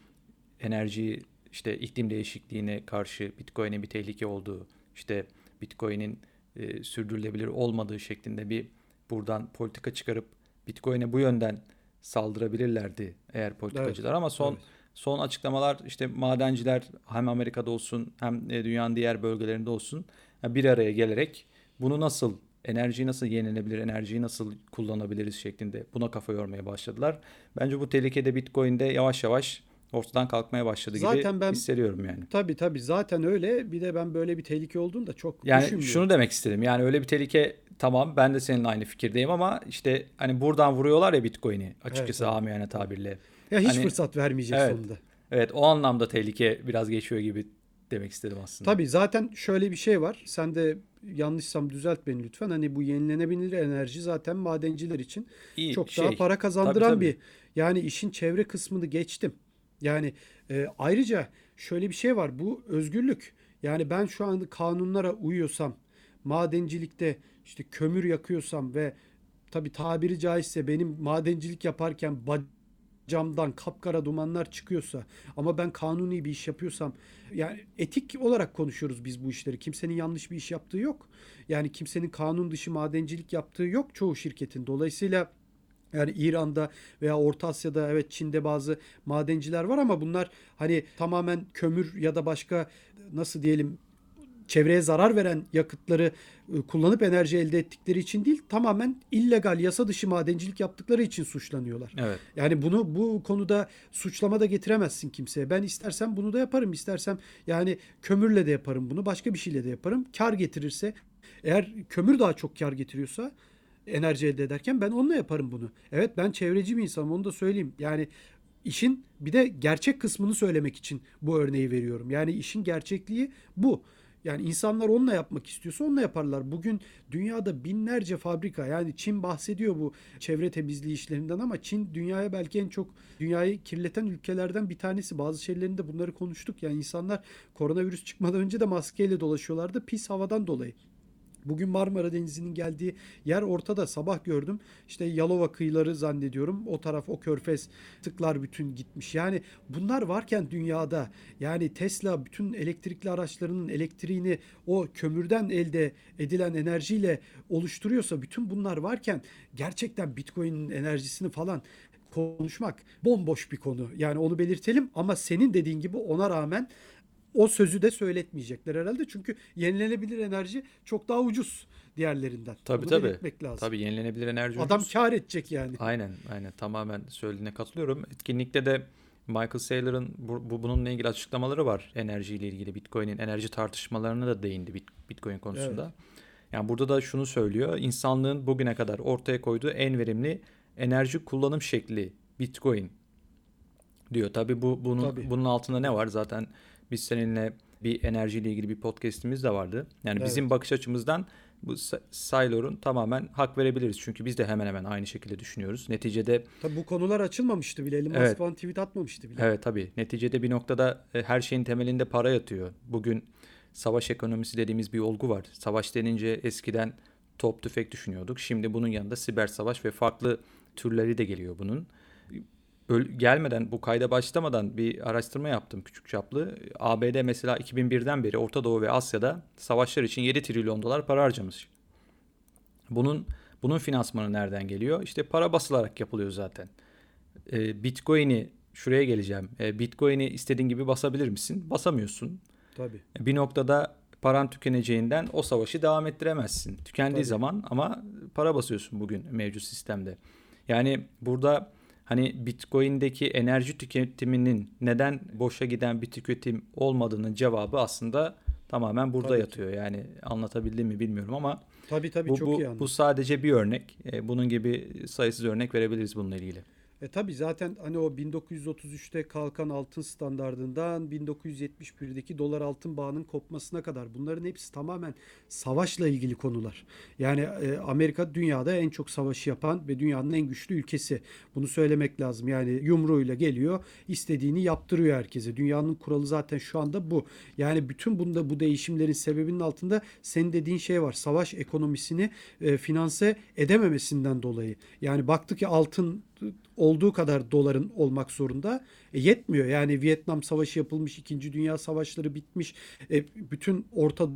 enerji işte iklim değişikliğine karşı Bitcoin'in bir tehlike olduğu, işte Bitcoin'in e, sürdürülebilir olmadığı şeklinde bir buradan politika çıkarıp Bitcoin'e bu yönden saldırabilirlerdi eğer politikacılar evet, ama son evet. Son açıklamalar işte madenciler hem Amerika'da olsun hem e, dünyanın diğer bölgelerinde olsun bir araya gelerek bunu nasıl enerjiyi nasıl yenilenebilir, enerjiyi nasıl kullanabiliriz şeklinde buna kafa yormaya başladılar. Bence bu tehlikede Bitcoin'de yavaş yavaş ortadan kalkmaya başladı zaten gibi ben, hissediyorum yani. Tabii tabii zaten öyle. Bir de ben böyle bir tehlike olduğunu da çok yani düşünmüyorum. şunu demek istedim. Yani öyle bir tehlike tamam ben de seninle aynı fikirdeyim ama işte hani buradan vuruyorlar ya Bitcoin'i açıkçası evet, amiyane tabirle. Ya hiç hani, fırsat vermeyecek evet, sonunda. Evet o anlamda tehlike biraz geçiyor gibi demek istedim aslında. Tabii zaten şöyle bir şey var. Sen de yanlışsam düzelt beni lütfen. Hani bu yenilenebilir enerji zaten madenciler için İyi, çok şey, daha para kazandıran tabii, tabii. bir. Yani işin çevre kısmını geçtim. Yani e, ayrıca şöyle bir şey var. Bu özgürlük. Yani ben şu anda kanunlara uyuyorsam, madencilikte işte kömür yakıyorsam ve tabi tabiri caizse benim madencilik yaparken camdan kapkara dumanlar çıkıyorsa ama ben kanuni bir iş yapıyorsam yani etik olarak konuşuyoruz biz bu işleri. Kimsenin yanlış bir iş yaptığı yok. Yani kimsenin kanun dışı madencilik yaptığı yok çoğu şirketin. Dolayısıyla yani İran'da veya Orta Asya'da evet Çin'de bazı madenciler var ama bunlar hani tamamen kömür ya da başka nasıl diyelim çevreye zarar veren yakıtları e, kullanıp enerji elde ettikleri için değil tamamen illegal yasa dışı madencilik yaptıkları için suçlanıyorlar. Evet. Yani bunu bu konuda suçlama da getiremezsin kimseye. Ben istersem bunu da yaparım. istersem yani kömürle de yaparım bunu. Başka bir şeyle de yaparım. Kar getirirse eğer kömür daha çok kar getiriyorsa enerji elde ederken ben onunla yaparım bunu. Evet ben çevreci bir insanım onu da söyleyeyim. Yani işin bir de gerçek kısmını söylemek için bu örneği veriyorum. Yani işin gerçekliği bu. Yani insanlar onunla yapmak istiyorsa onunla yaparlar. Bugün dünyada binlerce fabrika yani Çin bahsediyor bu çevre temizliği işlerinden ama Çin dünyaya belki en çok dünyayı kirleten ülkelerden bir tanesi. Bazı şeylerinde bunları konuştuk. Yani insanlar koronavirüs çıkmadan önce de maskeyle dolaşıyorlardı pis havadan dolayı. Bugün Marmara Denizi'nin geldiği yer ortada. Sabah gördüm. İşte Yalova kıyıları zannediyorum. O taraf o körfez tıklar bütün gitmiş. Yani bunlar varken dünyada yani Tesla bütün elektrikli araçlarının elektriğini o kömürden elde edilen enerjiyle oluşturuyorsa bütün bunlar varken gerçekten Bitcoin'in enerjisini falan konuşmak bomboş bir konu. Yani onu belirtelim ama senin dediğin gibi ona rağmen o sözü de söyletmeyecekler herhalde. Çünkü yenilenebilir enerji çok daha ucuz diğerlerinden. Tabii Bunu tabii. lazım. Tabii yenilenebilir enerji Adam ucuz. kar edecek yani. Aynen aynen tamamen söylediğine katılıyorum. Etkinlikte de Michael Saylor'ın bu, bu bununla ilgili açıklamaları var. Enerjiyle ilgili Bitcoin'in enerji tartışmalarına da değindi Bitcoin konusunda. Evet. Yani burada da şunu söylüyor. İnsanlığın bugüne kadar ortaya koyduğu en verimli enerji kullanım şekli Bitcoin diyor. Tabii bu bunun Tabii. bunun altında ne var? Zaten biz seninle bir enerjiyle ilgili bir podcast'imiz de vardı. Yani evet. bizim bakış açımızdan bu Saylor'un tamamen hak verebiliriz. Çünkü biz de hemen hemen aynı şekilde düşünüyoruz. Neticede... Tabii bu konular açılmamıştı bile. Elon evet. Musk tweet atmamıştı bile. Evet tabii. Neticede bir noktada e, her şeyin temelinde para yatıyor. Bugün savaş ekonomisi dediğimiz bir olgu var. Savaş denince eskiden top tüfek düşünüyorduk. Şimdi bunun yanında siber savaş ve farklı türleri de geliyor bunun gelmeden bu kayda başlamadan bir araştırma yaptım küçük çaplı. ABD mesela 2001'den beri Orta Doğu ve Asya'da savaşlar için 7 trilyon dolar para harcamış. Bunun bunun finansmanı nereden geliyor? İşte para basılarak yapılıyor zaten. E, Bitcoin'i şuraya geleceğim. E, Bitcoin'i istediğin gibi basabilir misin? Basamıyorsun. Tabii. Bir noktada paran tükeneceğinden o savaşı devam ettiremezsin. Tükendiği Tabii. zaman ama para basıyorsun bugün mevcut sistemde. Yani burada hani Bitcoin'deki enerji tüketiminin neden boşa giden bir tüketim olmadığının cevabı aslında tamamen burada tabii yatıyor. Ki. Yani anlatabildim mi bilmiyorum ama tabii tabii bu, çok bu, iyi anladım. Bu sadece bir örnek. E, bunun gibi sayısız örnek verebiliriz bununla ilgili. E tabi zaten hani o 1933'te kalkan altın standardından 1971'deki dolar altın bağının kopmasına kadar bunların hepsi tamamen savaşla ilgili konular. Yani e, Amerika dünyada en çok savaşı yapan ve dünyanın en güçlü ülkesi. Bunu söylemek lazım. Yani yumruğuyla geliyor, istediğini yaptırıyor herkese. Dünyanın kuralı zaten şu anda bu. Yani bütün bunda bu değişimlerin sebebinin altında senin dediğin şey var. Savaş ekonomisini e, finanse edememesinden dolayı. Yani baktı ki altın olduğu kadar doların olmak zorunda. E, yetmiyor. Yani Vietnam Savaşı yapılmış, İkinci Dünya Savaşları bitmiş. E, bütün Orta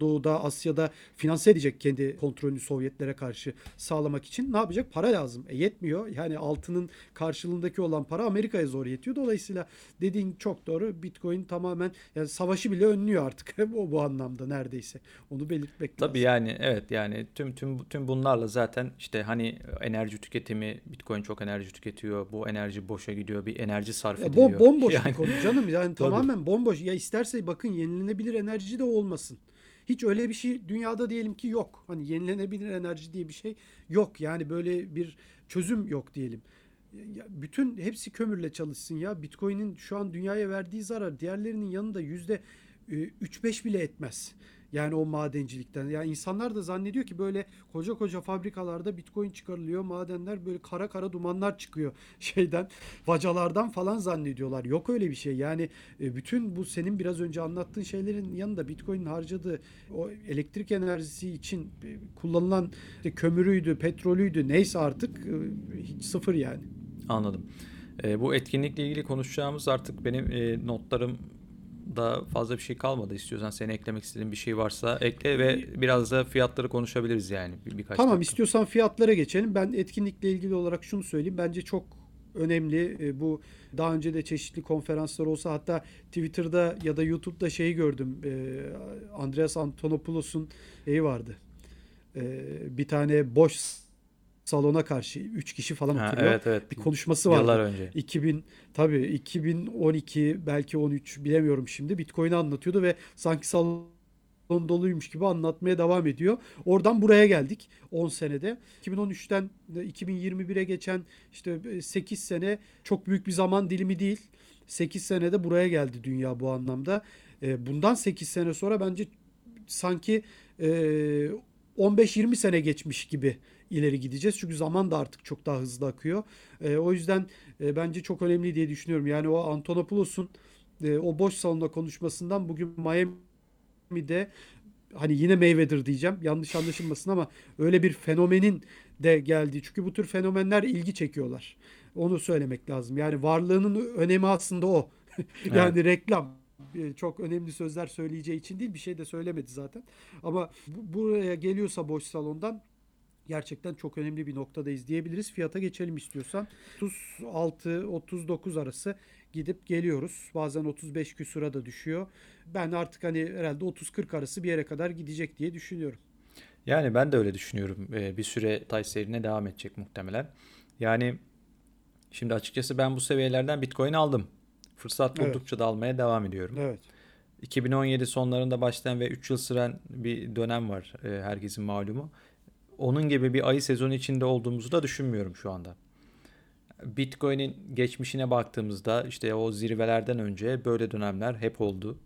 Doğu'da, Asya'da finanse edecek kendi kontrolünü Sovyetlere karşı sağlamak için ne yapacak? Para lazım. E yetmiyor. Yani altının karşılığındaki olan para Amerika'ya zor yetiyor. Dolayısıyla dediğin çok doğru. Bitcoin tamamen yani savaşı bile önlüyor artık o bu anlamda neredeyse. Onu belirtmek Tabii lazım. yani evet yani tüm tüm tüm bunlarla zaten işte hani enerji tüketimi Bitcoin çok enerji tüketiyor. Bu enerji boşa gidiyor. Bir enerji sarf ediliyor. Bo bomboş yani. bir konu canım. Yani tamamen bomboş. Ya isterse bakın yenilenebilir enerji de olmasın. Hiç öyle bir şey dünyada diyelim ki yok. Hani yenilenebilir enerji diye bir şey yok. Yani böyle bir çözüm yok diyelim. Ya bütün hepsi kömürle çalışsın ya. Bitcoin'in şu an dünyaya verdiği zarar diğerlerinin yanında yüzde 3-5 bile etmez. Yani o madencilikten. Yani insanlar da zannediyor ki böyle koca koca fabrikalarda bitcoin çıkarılıyor. Madenler böyle kara kara dumanlar çıkıyor şeyden. Vacalardan falan zannediyorlar. Yok öyle bir şey. Yani e, bütün bu senin biraz önce anlattığın şeylerin yanında bitcoin'in harcadığı o elektrik enerjisi için e, kullanılan işte kömürüydü, petrolüydü neyse artık e, hiç sıfır yani. Anladım. E, bu etkinlikle ilgili konuşacağımız artık benim e, notlarım da fazla bir şey kalmadı. İstiyorsan senin eklemek istediğin bir şey varsa ekle ve biraz da fiyatları konuşabiliriz yani bir, birkaç Tamam dakika. istiyorsan fiyatlara geçelim. Ben etkinlikle ilgili olarak şunu söyleyeyim. Bence çok önemli. E, bu daha önce de çeşitli konferanslar olsa hatta Twitter'da ya da YouTube'da şeyi gördüm. E, Andreas Antonopoulos'un şeyi vardı. E, bir tane boş salona karşı 3 kişi falan ha, oturuyor. Evet, evet. Bir konuşması vardı. Yıllar önce. 2000 tabii 2012 belki 13 bilemiyorum şimdi Bitcoin'i anlatıyordu ve sanki salon doluymuş gibi anlatmaya devam ediyor. Oradan buraya geldik 10 senede. 2013'ten 2021'e geçen işte 8 sene çok büyük bir zaman dilimi değil. 8 senede buraya geldi dünya bu anlamda. E, bundan 8 sene sonra bence sanki 15-20 e, sene geçmiş gibi ileri gideceğiz. Çünkü zaman da artık çok daha hızlı akıyor. E, o yüzden e, bence çok önemli diye düşünüyorum. Yani o Antonopoulos'un e, o boş salonda konuşmasından bugün Miami'de hani yine Mayweather diyeceğim. Yanlış anlaşılmasın ama öyle bir fenomenin de geldiği. Çünkü bu tür fenomenler ilgi çekiyorlar. Onu söylemek lazım. Yani varlığının önemi aslında o. yani evet. reklam e, çok önemli sözler söyleyeceği için değil bir şey de söylemedi zaten. Ama bu, buraya geliyorsa boş salondan gerçekten çok önemli bir noktadayız diyebiliriz. Fiyata geçelim istiyorsan. 36-39 arası gidip geliyoruz. Bazen 35 küsura da düşüyor. Ben artık hani herhalde 30-40 arası bir yere kadar gidecek diye düşünüyorum. Yani ben de öyle düşünüyorum. Ee, bir süre tay seyrine devam edecek muhtemelen. Yani şimdi açıkçası ben bu seviyelerden Bitcoin aldım. Fırsat buldukça evet. da almaya devam ediyorum. Evet. 2017 sonlarında başlayan ve 3 yıl süren bir dönem var e, herkesin malumu onun gibi bir ayı sezonu içinde olduğumuzu da düşünmüyorum şu anda. Bitcoin'in geçmişine baktığımızda işte o zirvelerden önce böyle dönemler hep oldu.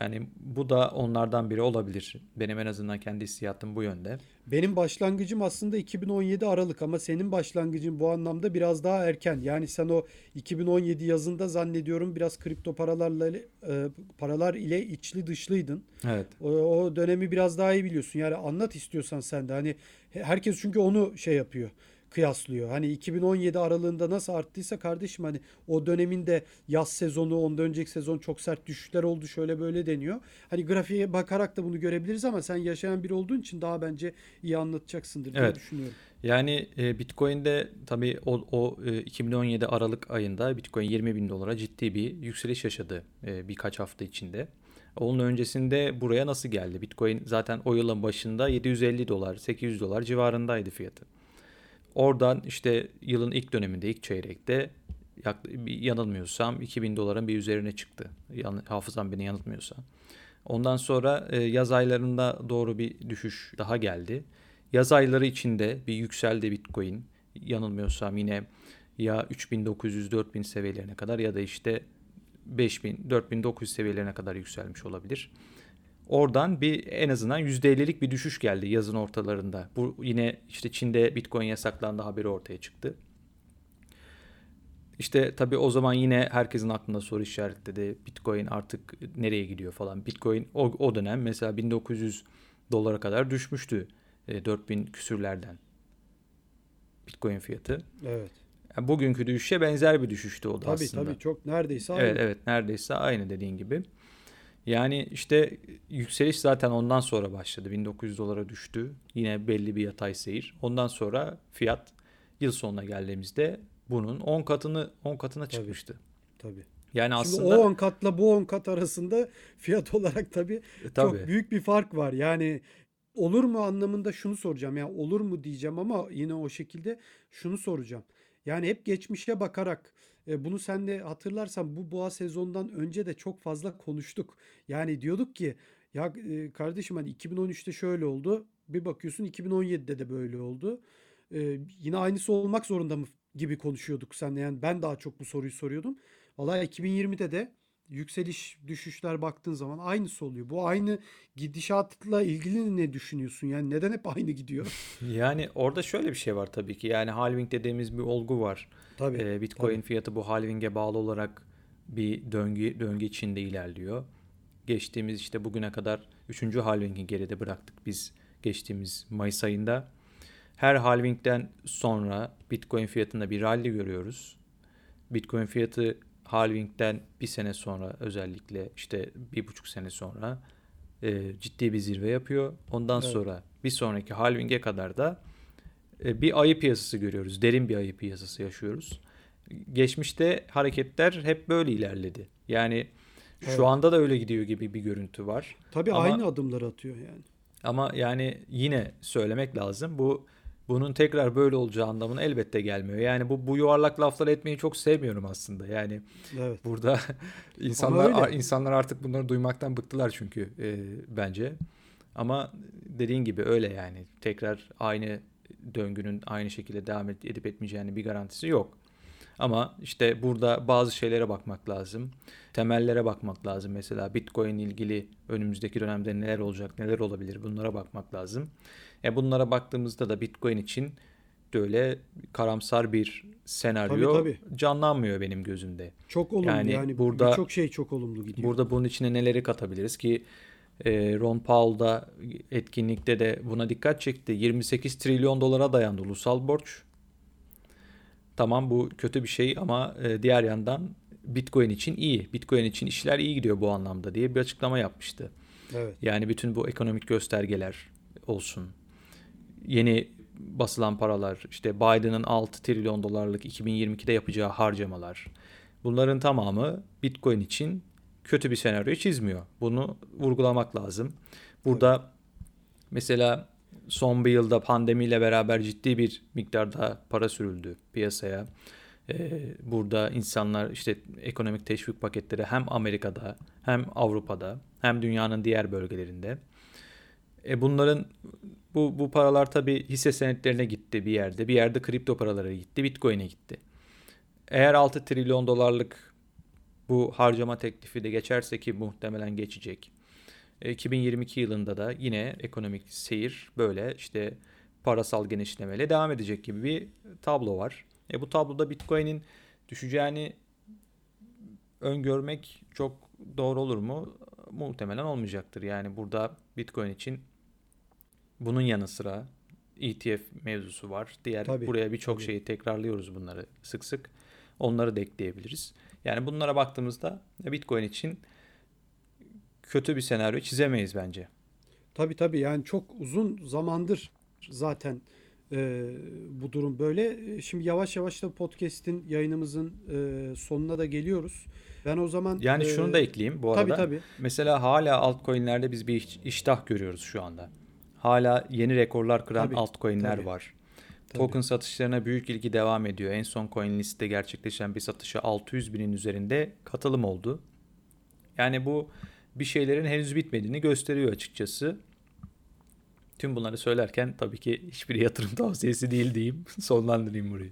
Yani bu da onlardan biri olabilir. Benim en azından kendi hissiyatım bu yönde. Benim başlangıcım aslında 2017 Aralık ama senin başlangıcın bu anlamda biraz daha erken. Yani sen o 2017 yazında zannediyorum biraz kripto paralarla e, paralar ile içli dışlıydın. Evet. O, o dönemi biraz daha iyi biliyorsun. Yani anlat istiyorsan sen de. Hani herkes çünkü onu şey yapıyor kıyaslıyor. Hani 2017 aralığında nasıl arttıysa kardeşim hani o döneminde yaz sezonu ondan önceki sezon çok sert düşüşler oldu şöyle böyle deniyor. Hani grafiğe bakarak da bunu görebiliriz ama sen yaşayan biri olduğun için daha bence iyi anlatacaksındır diye evet. düşünüyorum. Yani e, Bitcoin'de tabii o, o e, 2017 Aralık ayında Bitcoin 20 bin dolara ciddi bir yükseliş yaşadı e, birkaç hafta içinde. Onun öncesinde buraya nasıl geldi? Bitcoin zaten o yılın başında 750 dolar, 800 dolar civarındaydı fiyatı. Oradan işte yılın ilk döneminde, ilk çeyrekte yanılmıyorsam 2000 doların bir üzerine çıktı. Hafızam beni yanıltmıyorsa. Ondan sonra e, yaz aylarında doğru bir düşüş daha geldi. Yaz ayları içinde bir yükseldi Bitcoin. Yanılmıyorsam yine ya 3900-4000 seviyelerine kadar ya da işte 5000 4900 seviyelerine kadar yükselmiş olabilir. Oradan bir en azından %50'lik bir düşüş geldi yazın ortalarında. Bu yine işte Çin'de Bitcoin yasaklandı haberi ortaya çıktı. İşte tabii o zaman yine herkesin aklında soru işaretledi. Bitcoin artık nereye gidiyor falan. Bitcoin o, o dönem mesela 1900 dolara kadar düşmüştü. E, 4000 küsürlerden. Bitcoin fiyatı. Evet. Yani bugünkü düşüşe benzer bir düşüştü o da tabii, aslında. Tabii tabii çok neredeyse aynı. Evet evet neredeyse aynı dediğin gibi. Yani işte yükseliş zaten ondan sonra başladı. 1900 dolara düştü. Yine belli bir yatay seyir. Ondan sonra fiyat yıl sonuna geldiğimizde bunun 10 katını 10 katına tabii, çıkmıştı. Tabii. Yani Şimdi aslında o 10 katla bu 10 kat arasında fiyat olarak tabii, e, tabii. çok büyük bir fark var. Yani olur mu anlamında şunu soracağım. Yani olur mu diyeceğim ama yine o şekilde şunu soracağım. Yani hep geçmişe bakarak e, bunu sen de hatırlarsan bu boğa sezondan önce de çok fazla konuştuk. Yani diyorduk ki ya e, kardeşim hani 2013'te şöyle oldu. Bir bakıyorsun 2017'de de böyle oldu. E, yine aynısı olmak zorunda mı gibi konuşuyorduk seninle. Yani ben daha çok bu soruyu soruyordum. Vallahi 2020'de de yükseliş düşüşler baktığın zaman aynısı oluyor. Bu aynı gidişatla ilgili ne düşünüyorsun? Yani neden hep aynı gidiyor? Yani orada şöyle bir şey var tabii ki. Yani halving dediğimiz bir olgu var. Tabii. Ee, Bitcoin tabii. fiyatı bu halving'e bağlı olarak bir döngü döngü içinde ilerliyor. Geçtiğimiz işte bugüne kadar 3. halvingi geride bıraktık biz geçtiğimiz Mayıs ayında. Her halvingden sonra Bitcoin fiyatında bir rally görüyoruz. Bitcoin fiyatı halvingden bir sene sonra özellikle işte bir buçuk sene sonra e, ciddi bir zirve yapıyor. Ondan Evet. sonra bir sonraki halvinge kadar da e, bir ayı piyasası görüyoruz. Derin bir ayı piyasası yaşıyoruz. Geçmişte hareketler hep böyle ilerledi. Yani şu Evet. anda da öyle gidiyor gibi bir görüntü var. Tabii Ama- aynı adımları atıyor yani. Ama yani yine söylemek lazım. Bu bunun tekrar böyle olacağı anlamına elbette gelmiyor. Yani bu bu yuvarlak laflar etmeyi çok sevmiyorum aslında. Yani Evet. burada insanlar insanlar artık bunları duymaktan bıktılar çünkü e, bence. Ama dediğin gibi öyle yani. Tekrar aynı döngünün aynı şekilde devam ed- edip etmeyeceğinin bir garantisi yok. Ama işte burada bazı şeylere bakmak lazım. Temellere bakmak lazım. Mesela Bitcoin ilgili önümüzdeki dönemde neler olacak, neler olabilir bunlara bakmak lazım. E bunlara baktığımızda da Bitcoin için böyle karamsar bir senaryo Tabii, canlanmıyor benim gözümde. Çok olumlu yani, Yani burada- birçok şey çok olumlu gidiyor. Burada bunun içine neleri katabiliriz ki e, Ron Paul da etkinlikte de buna dikkat çekti. 28 trilyon dolara dayandı ulusal borç. Tamam bu kötü bir şey ama e, diğer yandan Bitcoin için iyi. Bitcoin için işler iyi gidiyor bu anlamda diye bir açıklama yapmıştı. Evet. Yani bütün bu ekonomik göstergeler olsun. Yeni basılan paralar, işte Biden'ın 6 trilyon dolarlık 2022'de yapacağı harcamalar. Bunların tamamı Bitcoin için kötü bir senaryo çizmiyor. Bunu vurgulamak lazım. Burada mesela son bir yılda pandemiyle beraber ciddi bir miktarda para sürüldü piyasaya. Ee, burada insanlar işte ekonomik teşvik paketleri hem Amerika'da hem Avrupa'da hem dünyanın diğer bölgelerinde. E bunların bu bu paralar tabii hisse senetlerine gitti bir yerde. Bir yerde kripto paralara gitti, Bitcoin'e gitti. Eğer 6 trilyon dolarlık bu harcama teklifi de geçerse ki muhtemelen geçecek. E, 2022 yılında da yine ekonomik seyir böyle işte parasal genişlemeyle devam edecek gibi bir tablo var. E bu tabloda Bitcoin'in düşeceğini öngörmek çok doğru olur mu? Muhtemelen olmayacaktır. Yani burada Bitcoin için bunun yanı sıra ETF mevzusu var. Diğer Tabii, buraya birçok tabii. şeyi tekrarlıyoruz bunları sık sık. Onları da ekleyebiliriz. Yani bunlara baktığımızda Bitcoin için kötü bir senaryo çizemeyiz bence. Tabii tabii yani çok uzun zamandır zaten e, bu durum böyle. E, Şimdi yavaş yavaş da podcast'in yayınımızın e, sonuna da geliyoruz. Ben o zaman Yani e, şunu da ekleyeyim bu arada. tabii tabii. Mesela hala altcoin'lerde biz bir iş- iştah görüyoruz şu anda. Hala yeni rekorlar kıran Tabii, altcoin'ler tabii. var. Tabii. Token satışlarına büyük ilgi devam ediyor. En son CoinList'te gerçekleşen bir satışa 600 binin üzerinde katılım oldu. Yani bu bir şeylerin henüz bitmediğini gösteriyor açıkçası. Tüm bunları söylerken tabii ki hiçbir yatırım tavsiyesi değil diyeyim. Sonlandırayım burayı.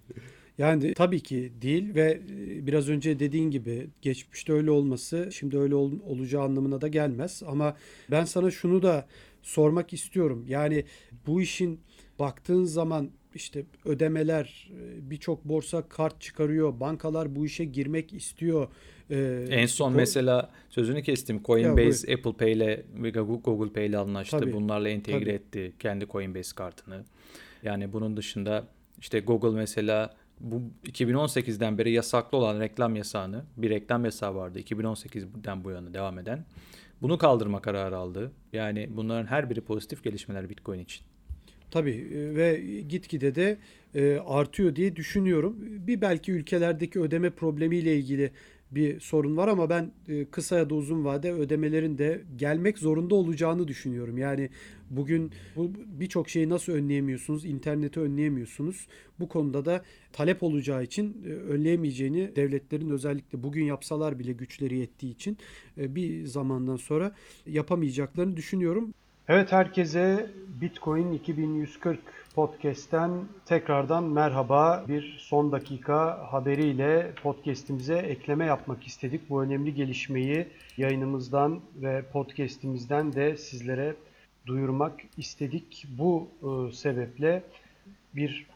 Yani tabii ki değil ve e, biraz önce dediğin gibi geçmişte öyle olması şimdi öyle ol, olacağı anlamına da gelmez. Ama ben sana şunu da sormak istiyorum. Yani bu işin baktığın zaman işte ödemeler e, birçok borsa kart çıkarıyor. Bankalar bu işe girmek istiyor. Ee, en son mesela sözünü kestim. Coinbase Apple Pay ile Google Pay ile anlaştı. Tabii, Bunlarla entegre tabii. etti kendi Coinbase kartını. Yani bunun dışında işte Google mesela bu 2018'den beri yasaklı olan reklam yasağını, bir reklam yasağı vardı 2018'den bu yana devam eden. Bunu kaldırma kararı aldı. Yani bunların her biri pozitif gelişmeler Bitcoin için. Tabii e, ve gitgide de e, artıyor diye düşünüyorum. Bir belki ülkelerdeki ödeme problemiyle ilgili bir sorun var ama ben e, kısa ya da uzun vade ödemelerin de gelmek zorunda olacağını düşünüyorum. Yani bugün bu birçok şeyi nasıl önleyemiyorsunuz? İnterneti önleyemiyorsunuz. Bu konuda da talep olacağı için e, önleyemeyeceğini devletlerin özellikle bugün yapsalar bile güçleri yettiği için e, bir zamandan sonra yapamayacaklarını düşünüyorum. Evet herkese Bitcoin 2140 podcast'ten tekrardan merhaba. Bir son dakika haberiyle podcast'imize ekleme yapmak istedik. Bu önemli gelişmeyi yayınımızdan ve podcast'imizden de sizlere duyurmak istedik. Bu e, sebeple bir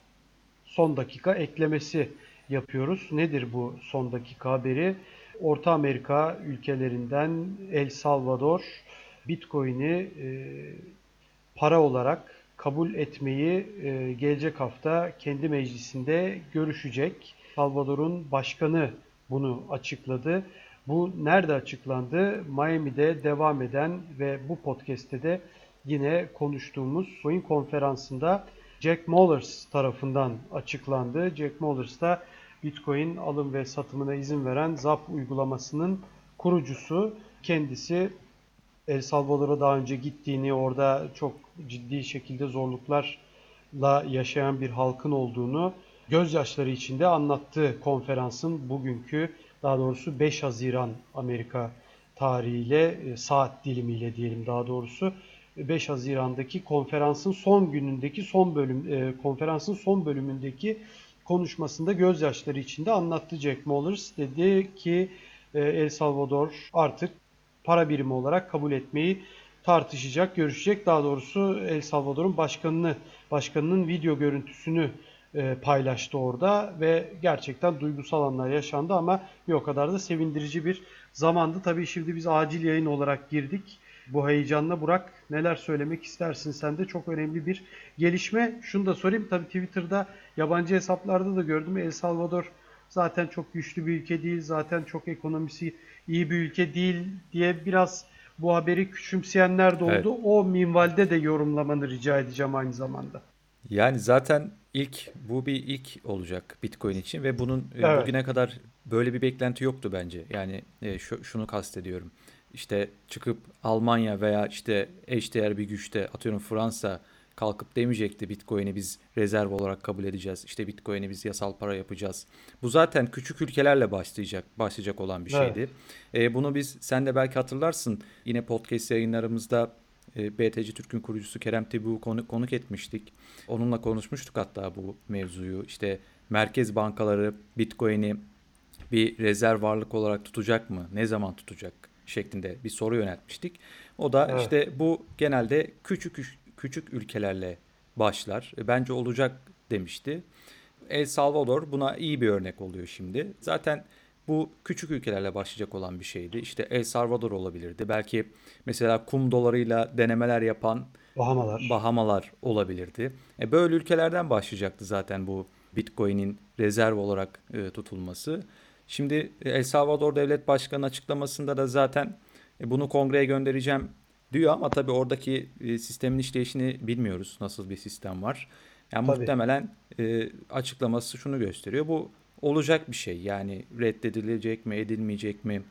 son dakika eklemesi yapıyoruz. Nedir bu son dakika haberi? Orta Amerika ülkelerinden El Salvador Bitcoin'i e, para olarak kabul etmeyi e, gelecek hafta kendi meclisinde görüşecek. Salvador'un başkanı bunu açıkladı. Bu nerede açıklandı? Miami'de devam eden ve bu podcast'te de yine konuştuğumuz Coin konferansında Jack Mollers tarafından açıklandı. Jack Mollers da Bitcoin alım ve satımına izin veren ZAP uygulamasının kurucusu. Kendisi El Salvador'a daha önce gittiğini, orada çok ciddi şekilde zorluklarla yaşayan bir halkın olduğunu gözyaşları içinde anlattığı konferansın bugünkü daha doğrusu 5 Haziran Amerika tarihiyle e, saat dilimiyle diyelim daha doğrusu 5 Haziran'daki konferansın son günündeki son bölüm e, konferansın son bölümündeki konuşmasında gözyaşları içinde anlattı Jack Mollers dedi ki e, El Salvador artık para birimi olarak kabul etmeyi tartışacak, görüşecek. Daha doğrusu El Salvador'un başkanını, başkanının video görüntüsünü e, paylaştı orada ve gerçekten duygusal anlar yaşandı ama bir o kadar da sevindirici bir zamandı. Tabii şimdi biz acil yayın olarak girdik. Bu heyecanla Burak neler söylemek istersin sen de çok önemli bir gelişme. Şunu da sorayım tabii Twitter'da yabancı hesaplarda da gördüm El Salvador zaten çok güçlü bir ülke değil zaten çok ekonomisi iyi bir ülke değil diye biraz bu haberi küçümseyenler de oldu. Evet. O minvalde de yorumlamanı rica edeceğim aynı zamanda. Yani zaten ilk bu bir ilk olacak Bitcoin için ve bunun e, evet. bugüne kadar böyle bir beklenti yoktu bence. Yani e, şu, şunu kastediyorum. İşte çıkıp Almanya veya işte eşdeğer bir güçte atıyorum Fransa kalkıp demeyecekti Bitcoin'i biz rezerv olarak kabul edeceğiz. İşte Bitcoin'i biz yasal para yapacağız. Bu zaten küçük ülkelerle başlayacak başlayacak olan bir şeydi. Evet. E, bunu biz sen de belki hatırlarsın. Yine podcast yayınlarımızda e, BTC Türk'ün kurucusu Kerem Tebu'yu konu, konuk etmiştik. Onunla konuşmuştuk hatta bu mevzuyu. İşte merkez bankaları Bitcoin'i bir rezerv varlık olarak tutacak mı? Ne zaman tutacak? Şeklinde bir soru yöneltmiştik. O da evet. işte bu genelde küçük küçük ülkelerle başlar. E, bence olacak demişti. El Salvador buna iyi bir örnek oluyor şimdi. Zaten bu küçük ülkelerle başlayacak olan bir şeydi. İşte El Salvador olabilirdi. Belki mesela kum dolarıyla denemeler yapan Bahamalar, Bahamalar olabilirdi. E böyle ülkelerden başlayacaktı zaten bu Bitcoin'in rezerv olarak e, tutulması. Şimdi El Salvador Devlet Başkanı açıklamasında da zaten e, bunu kongreye göndereceğim diyor ama tabii oradaki e, sistemin işleyişini bilmiyoruz. Nasıl bir sistem var. Yani tabii. muhtemelen e, açıklaması şunu gösteriyor. Bu olacak bir şey. Yani reddedilecek mi, edilmeyecek mi?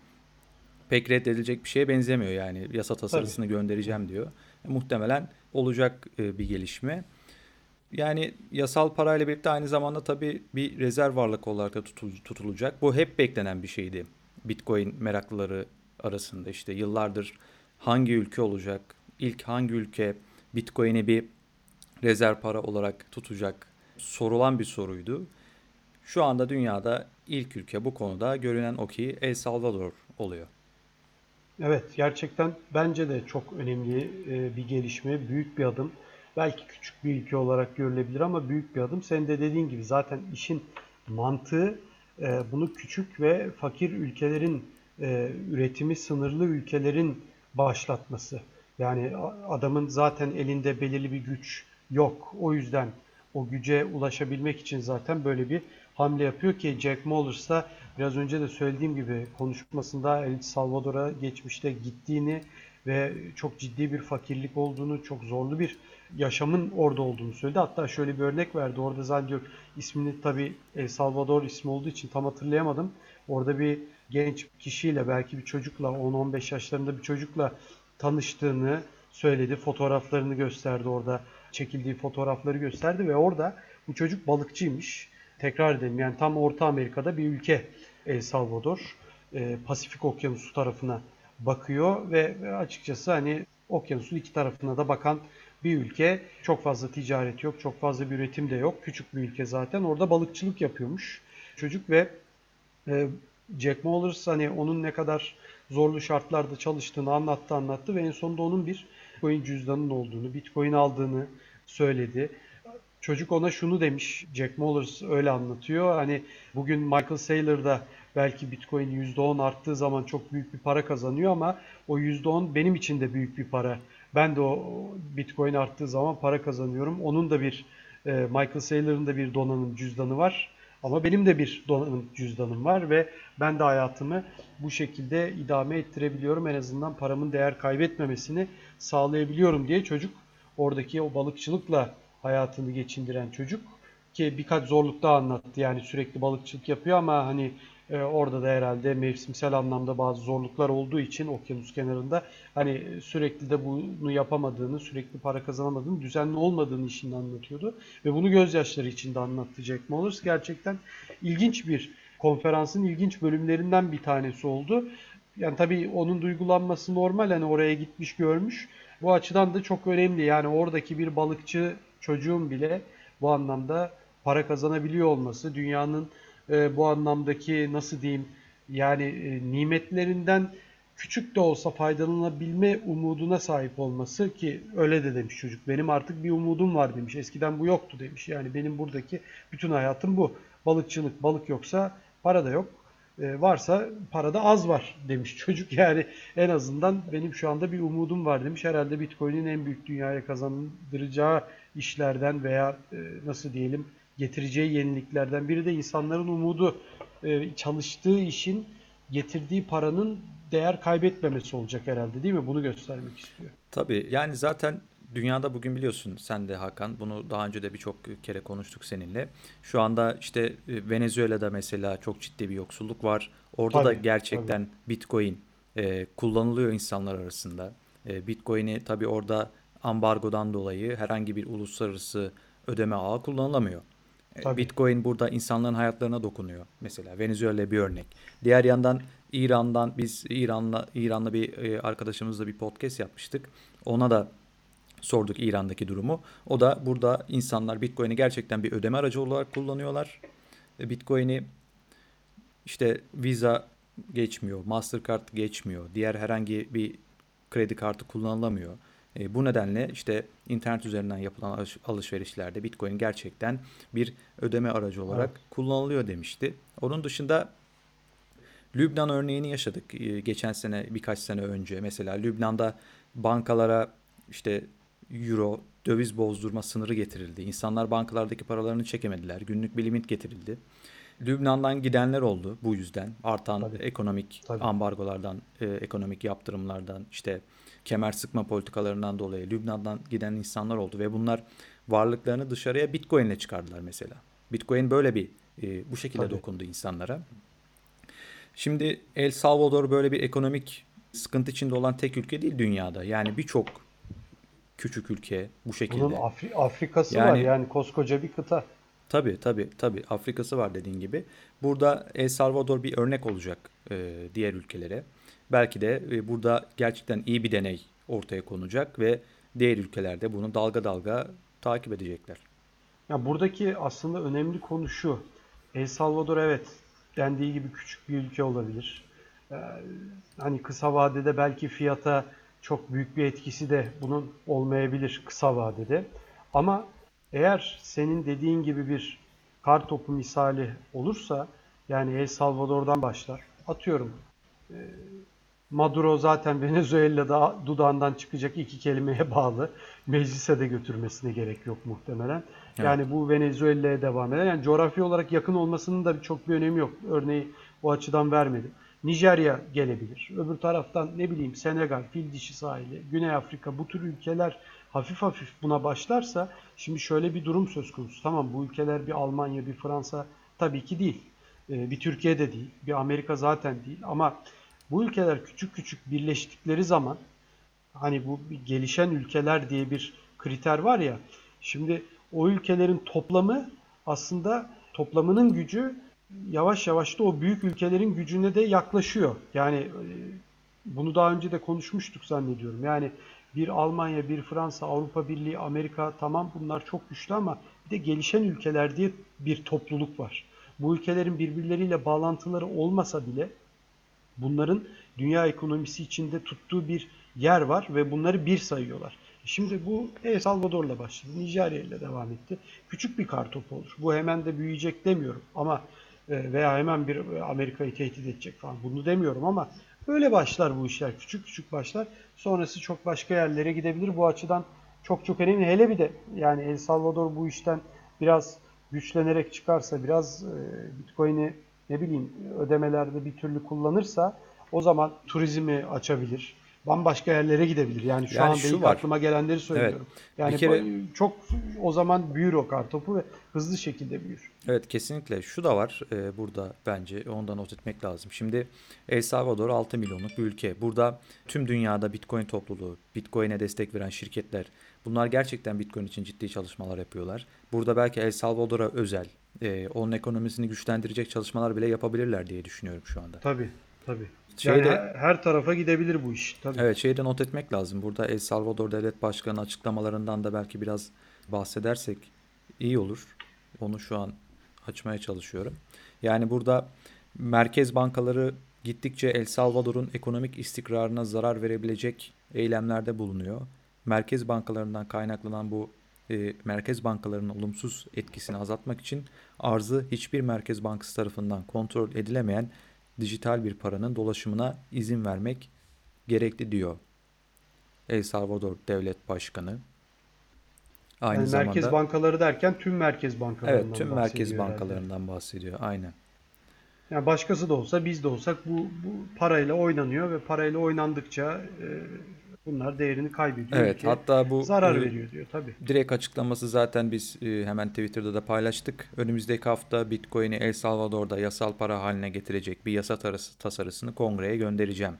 Pek reddedilecek bir şeye benzemiyor yani. Yasa tasarısını tabii. göndereceğim diyor. E, muhtemelen olacak e, bir gelişme. Yani yasal parayla birlikte aynı zamanda tabii bir rezerv varlık olarak da tutulacak. Bu hep beklenen bir şeydi. Bitcoin meraklıları arasında işte yıllardır hangi ülke olacak? İlk hangi ülke Bitcoin'i bir rezerv para olarak tutacak? Sorulan bir soruydu. Şu anda dünyada ilk ülke bu konuda görünen o ki El Salvador oluyor. Evet, gerçekten bence de çok önemli e, bir gelişme, büyük bir adım. Belki küçük bir ülke olarak görülebilir ama büyük bir adım. Senin de dediğin gibi zaten işin mantığı e, bunu küçük ve fakir ülkelerin, e, üretimi sınırlı ülkelerin başlatması. Yani adamın zaten elinde belirli bir güç yok. O yüzden o güce ulaşabilmek için zaten böyle bir hamle yapıyor ki Jack Mollers da biraz önce de söylediğim gibi konuşmasında El Salvador'a geçmişte gittiğini ve çok ciddi bir fakirlik olduğunu, çok zorlu bir yaşamın orada olduğunu söyledi. Hatta şöyle bir örnek verdi. Orada zannediyorum ismini tabi El Salvador ismi olduğu için tam hatırlayamadım. Orada bir genç kişiyle belki bir çocukla 10-15 yaşlarında bir çocukla tanıştığını söyledi. Fotoğraflarını gösterdi orada. Çekildiği fotoğrafları gösterdi ve orada bu çocuk balıkçıymış. Tekrar edelim yani tam Orta Amerika'da bir ülke El Salvador. E, Pasifik Okyanusu tarafına bakıyor ve açıkçası hani okyanusun iki tarafına da bakan bir ülke. Çok fazla ticaret yok, çok fazla bir üretim de yok. Küçük bir ülke zaten. Orada balıkçılık yapıyormuş çocuk ve e, Jack Mollers hani onun ne kadar zorlu şartlarda çalıştığını anlattı anlattı ve en sonunda onun bir Bitcoin cüzdanının olduğunu, Bitcoin aldığını söyledi. Çocuk ona şunu demiş, Jack Mollers öyle anlatıyor. Hani bugün Michael Saylor da belki Bitcoin %10 arttığı zaman çok büyük bir para kazanıyor ama o %10 benim için de büyük bir para. Ben de o Bitcoin arttığı zaman para kazanıyorum. Onun da bir e, Michael Saylor'ın da bir donanım cüzdanı var. Ama benim de bir donanım cüzdanım var ve ben de hayatımı bu şekilde idame ettirebiliyorum. En azından paramın değer kaybetmemesini sağlayabiliyorum diye çocuk oradaki o balıkçılıkla hayatını geçindiren çocuk ki birkaç zorluk daha anlattı. Yani sürekli balıkçılık yapıyor ama hani e, orada da herhalde mevsimsel anlamda bazı zorluklar olduğu için okyanus kenarında hani sürekli de bunu yapamadığını, sürekli para kazanamadığını, düzenli olmadığını işinde anlatıyordu. Ve bunu gözyaşları içinde anlattı Jack Mollers. Gerçekten ilginç bir konferansın ilginç bölümlerinden bir tanesi oldu. Yani tabii onun duygulanması normal hani oraya gitmiş görmüş. Bu açıdan da çok önemli. Yani oradaki bir balıkçı çocuğun bile bu anlamda para kazanabiliyor olması, dünyanın e, bu anlamdaki nasıl diyeyim yani e, nimetlerinden küçük de olsa faydalanabilme umuduna sahip olması ki öyle de demiş çocuk. Benim artık bir umudum var demiş. Eskiden bu yoktu demiş. Yani benim buradaki bütün hayatım bu. Balıkçılık, balık yoksa para da yok. E, varsa para da az var demiş çocuk. Yani en azından benim şu anda bir umudum var demiş. Herhalde Bitcoin'in en büyük dünyaya kazandıracağı işlerden veya e, nasıl diyelim getireceği yeniliklerden biri de insanların umudu e, çalıştığı işin getirdiği paranın değer kaybetmemesi olacak herhalde değil mi? Bunu göstermek istiyor. Tabii yani zaten dünyada bugün biliyorsun sen de Hakan bunu daha önce de birçok kere konuştuk seninle. Şu anda işte e, Venezuela'da mesela çok ciddi bir yoksulluk var. Orada tabii, da gerçekten tabii. Bitcoin e, kullanılıyor insanlar arasında. E, Bitcoin'i tabii orada ambargodan dolayı herhangi bir uluslararası ödeme ağı kullanılamıyor. E, Tabii. Bitcoin burada insanların hayatlarına dokunuyor. Mesela Venezuela bir örnek. Diğer yandan İran'dan biz İran'la İran'la bir e, arkadaşımızla bir podcast yapmıştık. Ona da sorduk İran'daki durumu. O da burada insanlar Bitcoin'i gerçekten bir ödeme aracı olarak kullanıyorlar. E, Bitcoin'i işte Visa geçmiyor, Mastercard geçmiyor, diğer herhangi bir kredi kartı kullanılamıyor. E, bu nedenle işte internet üzerinden yapılan alış- alışverişlerde Bitcoin gerçekten bir ödeme aracı olarak evet. kullanılıyor demişti. Onun dışında Lübnan örneğini yaşadık e, geçen sene birkaç sene önce. Mesela Lübnan'da bankalara işte euro, döviz bozdurma sınırı getirildi. İnsanlar bankalardaki paralarını çekemediler. Günlük bir limit getirildi. Lübnan'dan gidenler oldu bu yüzden. Artan Tabii. ekonomik Tabii. ambargolardan, e, ekonomik yaptırımlardan, işte kemer sıkma politikalarından dolayı Lübnan'dan giden insanlar oldu ve bunlar varlıklarını dışarıya Bitcoin ile çıkardılar mesela. Bitcoin böyle bir e, bu şekilde Tabii. dokundu insanlara. Şimdi El Salvador böyle bir ekonomik sıkıntı içinde olan tek ülke değil dünyada. Yani birçok küçük ülke bu şekilde. Bunun Afri Afrika'sı yani, var yani koskoca bir kıta. Tabii tabii tabii Afrika'sı var dediğin gibi. Burada El Salvador bir örnek olacak e, diğer ülkelere. Belki de e, burada gerçekten iyi bir deney ortaya konacak ve diğer ülkelerde bunu dalga dalga takip edecekler. Ya buradaki aslında önemli konu şu. El Salvador evet dendiği gibi küçük bir ülke olabilir. Ee, hani kısa vadede belki fiyata çok büyük bir etkisi de bunun olmayabilir kısa vadede. Ama eğer senin dediğin gibi bir kar topu misali olursa yani El Salvador'dan başlar. Atıyorum e, Maduro zaten Venezuela'da dudağından çıkacak iki kelimeye bağlı. Meclise de götürmesine gerek yok muhtemelen. Evet. Yani bu Venezuela'ya devam eder. Yani coğrafi olarak yakın olmasının da çok bir önemi yok. Örneği bu açıdan vermedim. Nijerya gelebilir. Öbür taraftan ne bileyim Senegal, Fil Dişi sahili, Güney Afrika bu tür ülkeler hafif hafif buna başlarsa şimdi şöyle bir durum söz konusu. Tamam bu ülkeler bir Almanya, bir Fransa tabii ki değil. Ee, bir Türkiye de değil. Bir Amerika zaten değil. Ama bu ülkeler küçük küçük birleştikleri zaman hani bu gelişen ülkeler diye bir kriter var ya. Şimdi o ülkelerin toplamı aslında toplamının gücü yavaş yavaş da o büyük ülkelerin gücüne de yaklaşıyor. Yani e, bunu daha önce de konuşmuştuk zannediyorum. Yani bir Almanya, bir Fransa, Avrupa Birliği, Amerika tamam bunlar çok güçlü ama bir de gelişen ülkeler diye bir topluluk var. Bu ülkelerin birbirleriyle bağlantıları olmasa bile bunların dünya ekonomisi içinde tuttuğu bir yer var ve bunları bir sayıyorlar. Şimdi bu El Salvador'la başladı. Nijerya ile devam etti. Küçük bir kartopu olur. Bu hemen de büyüyecek demiyorum ama e, veya hemen bir Amerika'yı tehdit edecek falan. Bunu demiyorum ama böyle başlar bu işler. Küçük küçük başlar. Sonrası çok başka yerlere gidebilir. Bu açıdan çok çok önemli. Hele bir de yani El Salvador bu işten biraz güçlenerek çıkarsa, biraz e, Bitcoin'i ne bileyim ödemelerde bir türlü kullanırsa o zaman turizmi açabilir. Bambaşka yerlere gidebilir. Yani şu yani anda şu ilk var. aklıma gelenleri söylüyorum. Evet. Yani kere... çok o zaman büyür o kartopu ve hızlı şekilde büyür. Evet kesinlikle. Şu da var e, burada bence ondan not etmek lazım. Şimdi El Salvador 6 milyonluk bir ülke. Burada tüm dünyada Bitcoin topluluğu, Bitcoin'e destek veren şirketler bunlar gerçekten Bitcoin için ciddi çalışmalar yapıyorlar. Burada belki El Salvador'a özel e, onun ekonomisini güçlendirecek çalışmalar bile yapabilirler diye düşünüyorum şu anda. Tabii tabii. Şeyde, yani her tarafa gidebilir bu iş. Tabii. Evet şeyde not etmek lazım. Burada El Salvador Devlet Başkanı açıklamalarından da belki biraz bahsedersek iyi olur. Onu şu an açmaya çalışıyorum. Yani burada merkez bankaları gittikçe El Salvador'un ekonomik istikrarına zarar verebilecek eylemlerde bulunuyor. Merkez bankalarından kaynaklanan bu e, merkez bankalarının olumsuz etkisini azaltmak için arzı hiçbir merkez bankası tarafından kontrol edilemeyen dijital bir paranın dolaşımına izin vermek gerekli diyor. El Salvador Devlet Başkanı. Aynı yani zamanda merkez bankaları derken tüm merkez bankalarından Evet, tüm merkez bankalarından herhalde. bahsediyor. Aynen. Yani başkası da olsa biz de olsak bu, bu parayla oynanıyor ve parayla oynandıkça e, bunlar değerini kaybediyor. Evet, hatta bu zarar e, veriyor diyor tabii. Direkt açıklaması zaten biz e, hemen Twitter'da da paylaştık. Önümüzdeki hafta Bitcoin'i El Salvador'da yasal para haline getirecek bir yasa tasarısını kongreye göndereceğim.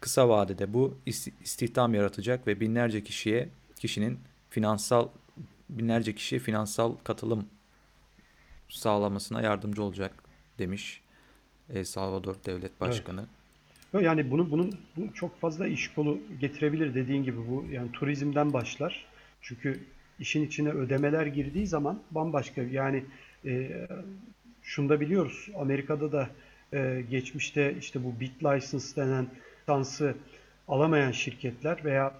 Kısa vadede bu istihdam yaratacak ve binlerce kişiye kişinin finansal binlerce kişiye finansal katılım sağlamasına yardımcı olacak demiş El Salvador Devlet Başkanı. Evet. Yani bunu bunun bu çok fazla iş kolu getirebilir dediğin gibi bu yani turizmden başlar. Çünkü işin içine ödemeler girdiği zaman bambaşka yani e, şunu da biliyoruz Amerika'da da e, geçmişte işte bu bit license denen lisansı alamayan şirketler veya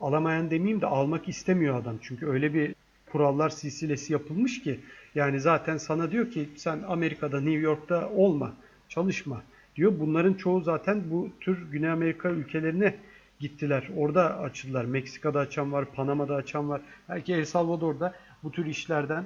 alamayan demeyeyim de almak istemiyor adam. Çünkü öyle bir kurallar silsilesi yapılmış ki yani zaten sana diyor ki sen Amerika'da New York'ta olma, çalışma diyor. Bunların çoğu zaten bu tür Güney Amerika ülkelerine gittiler. Orada açıldılar. Meksika'da açan var, Panama'da açan var. Belki El Salvador'da bu tür işlerden,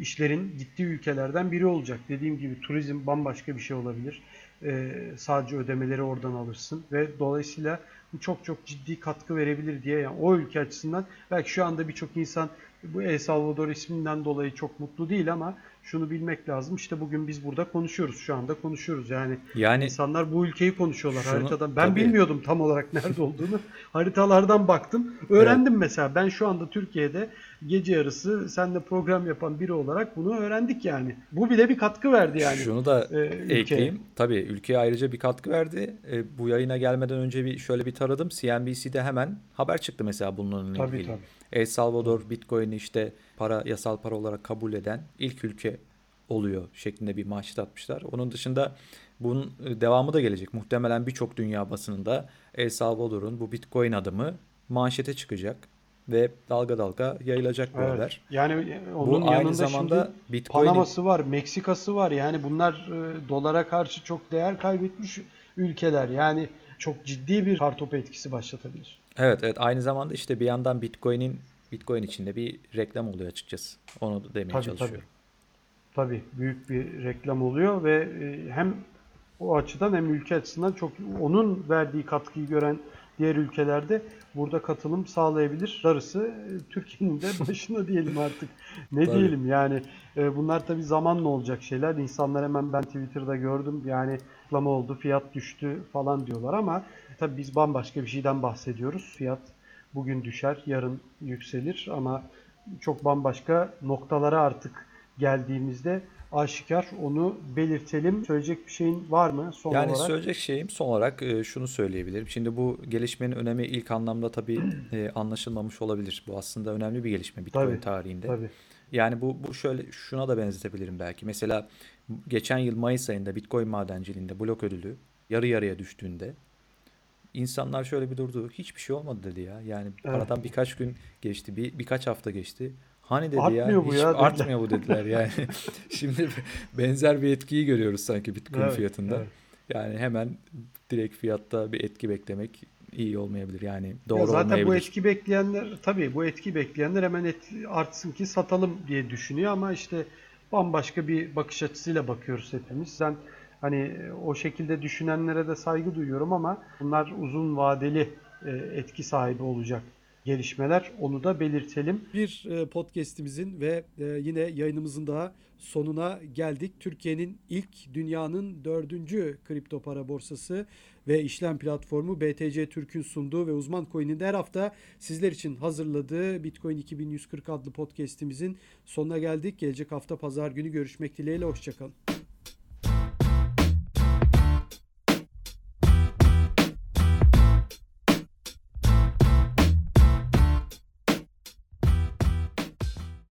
işlerin gittiği ülkelerden biri olacak. Dediğim gibi turizm bambaşka bir şey olabilir. Ee, sadece ödemeleri oradan alırsın ve dolayısıyla bu çok çok ciddi katkı verebilir diye yani o ülke açısından belki şu anda birçok insan bu El Salvador isminden dolayı çok mutlu değil ama şunu bilmek lazım. İşte bugün biz burada konuşuyoruz. Şu anda konuşuyoruz. Yani, yani insanlar bu ülkeyi konuşuyorlar şunu, haritadan. Ben tabii. bilmiyordum tam olarak nerede olduğunu. Haritalardan baktım. Öğrendim evet. mesela. Ben şu anda Türkiye'de gece yarısı senle program yapan biri olarak bunu öğrendik yani. Bu bile bir katkı verdi yani. Şunu da e, ekleyeyim. Tabii ülkeye ayrıca bir katkı verdi. E, bu yayına gelmeden önce bir şöyle bir taradım. CNBC'de hemen haber çıktı mesela bununla ilgili. Tabii tabii. El Salvador Bitcoin'i işte para yasal para olarak kabul eden ilk ülke oluyor şeklinde bir manşet atmışlar. Onun dışında bunun e, devamı da gelecek. Muhtemelen birçok dünya basınında El Salvador'un bu Bitcoin adımı manşete çıkacak ve dalga dalga yayılacak bu Evet. haber. Yani onun Bu aynı yanında zamanda şimdi Bitcoin'in Panama'sı var, Meksika'sı var. Yani bunlar e, dolara karşı çok değer kaybetmiş ülkeler. Yani çok ciddi bir kartopu etkisi başlatabilir. Evet evet aynı zamanda işte bir yandan Bitcoin'in Bitcoin içinde bir reklam oluyor açıkçası. Onu da demeye Tabii, çalışıyorum. Tabii büyük bir reklam oluyor ve e, hem o açıdan hem ülke açısından çok onun verdiği katkıyı gören diğer ülkelerde burada katılım sağlayabilir. Darısı e, Türkiye'nin de başına diyelim artık. Ne Tabii. diyelim yani e, bunlar tabii zamanla olacak şeyler. İnsanlar hemen ben Twitter'da gördüm yani reklama oldu, fiyat düştü falan diyorlar ama tabii biz bambaşka bir şeyden bahsediyoruz. Fiyat bugün düşer, yarın yükselir ama çok bambaşka noktalara artık geldiğimizde aşikar onu belirtelim. Söyleyecek bir şeyin var mı son Yani olarak? söyleyecek şeyim son olarak e, şunu söyleyebilirim. Şimdi bu gelişmenin önemi ilk anlamda tabii e, anlaşılmamış olabilir. Bu aslında önemli bir gelişme Bitcoin Tabii, tarihinde. Tabii. Yani bu, bu şöyle şuna da benzetebilirim belki. Mesela geçen yıl Mayıs ayında Bitcoin madenciliğinde blok ödülü yarı yarıya düştüğünde insanlar şöyle bir durdu. Hiçbir şey olmadı dedi ya. Yani Evet. aradan birkaç gün geçti, bir birkaç hafta geçti. Hani dedi ya Artmıyor bu hiç ya artmıyor bu dediler yani. Şimdi benzer bir etkiyi görüyoruz sanki Bitcoin Evet, fiyatında. evet. Yani hemen direkt fiyatta bir etki beklemek iyi olmayabilir. Yani Ya doğru zaten bu olmayabilir. etki bekleyenler tabii bu etki bekleyenler hemen et, artsın ki satalım diye düşünüyor ama işte bambaşka bir bakış açısıyla bakıyoruz hepimiz. Ben hani o şekilde düşünenlere de saygı duyuyorum ama bunlar uzun vadeli e, etki sahibi olacak gelişmeler. Onu da belirtelim. Bir e, podcast'imizin ve e, yine yayınımızın daha sonuna geldik. Türkiye'nin ilk dünyanın dördüncü kripto para borsası ve işlem platformu BTC Türk'ün sunduğu ve uzman coin'in her hafta sizler için hazırladığı Bitcoin 2140 adlı podcast'imizin sonuna geldik. Gelecek hafta pazar günü görüşmek dileğiyle. Hoşçakalın.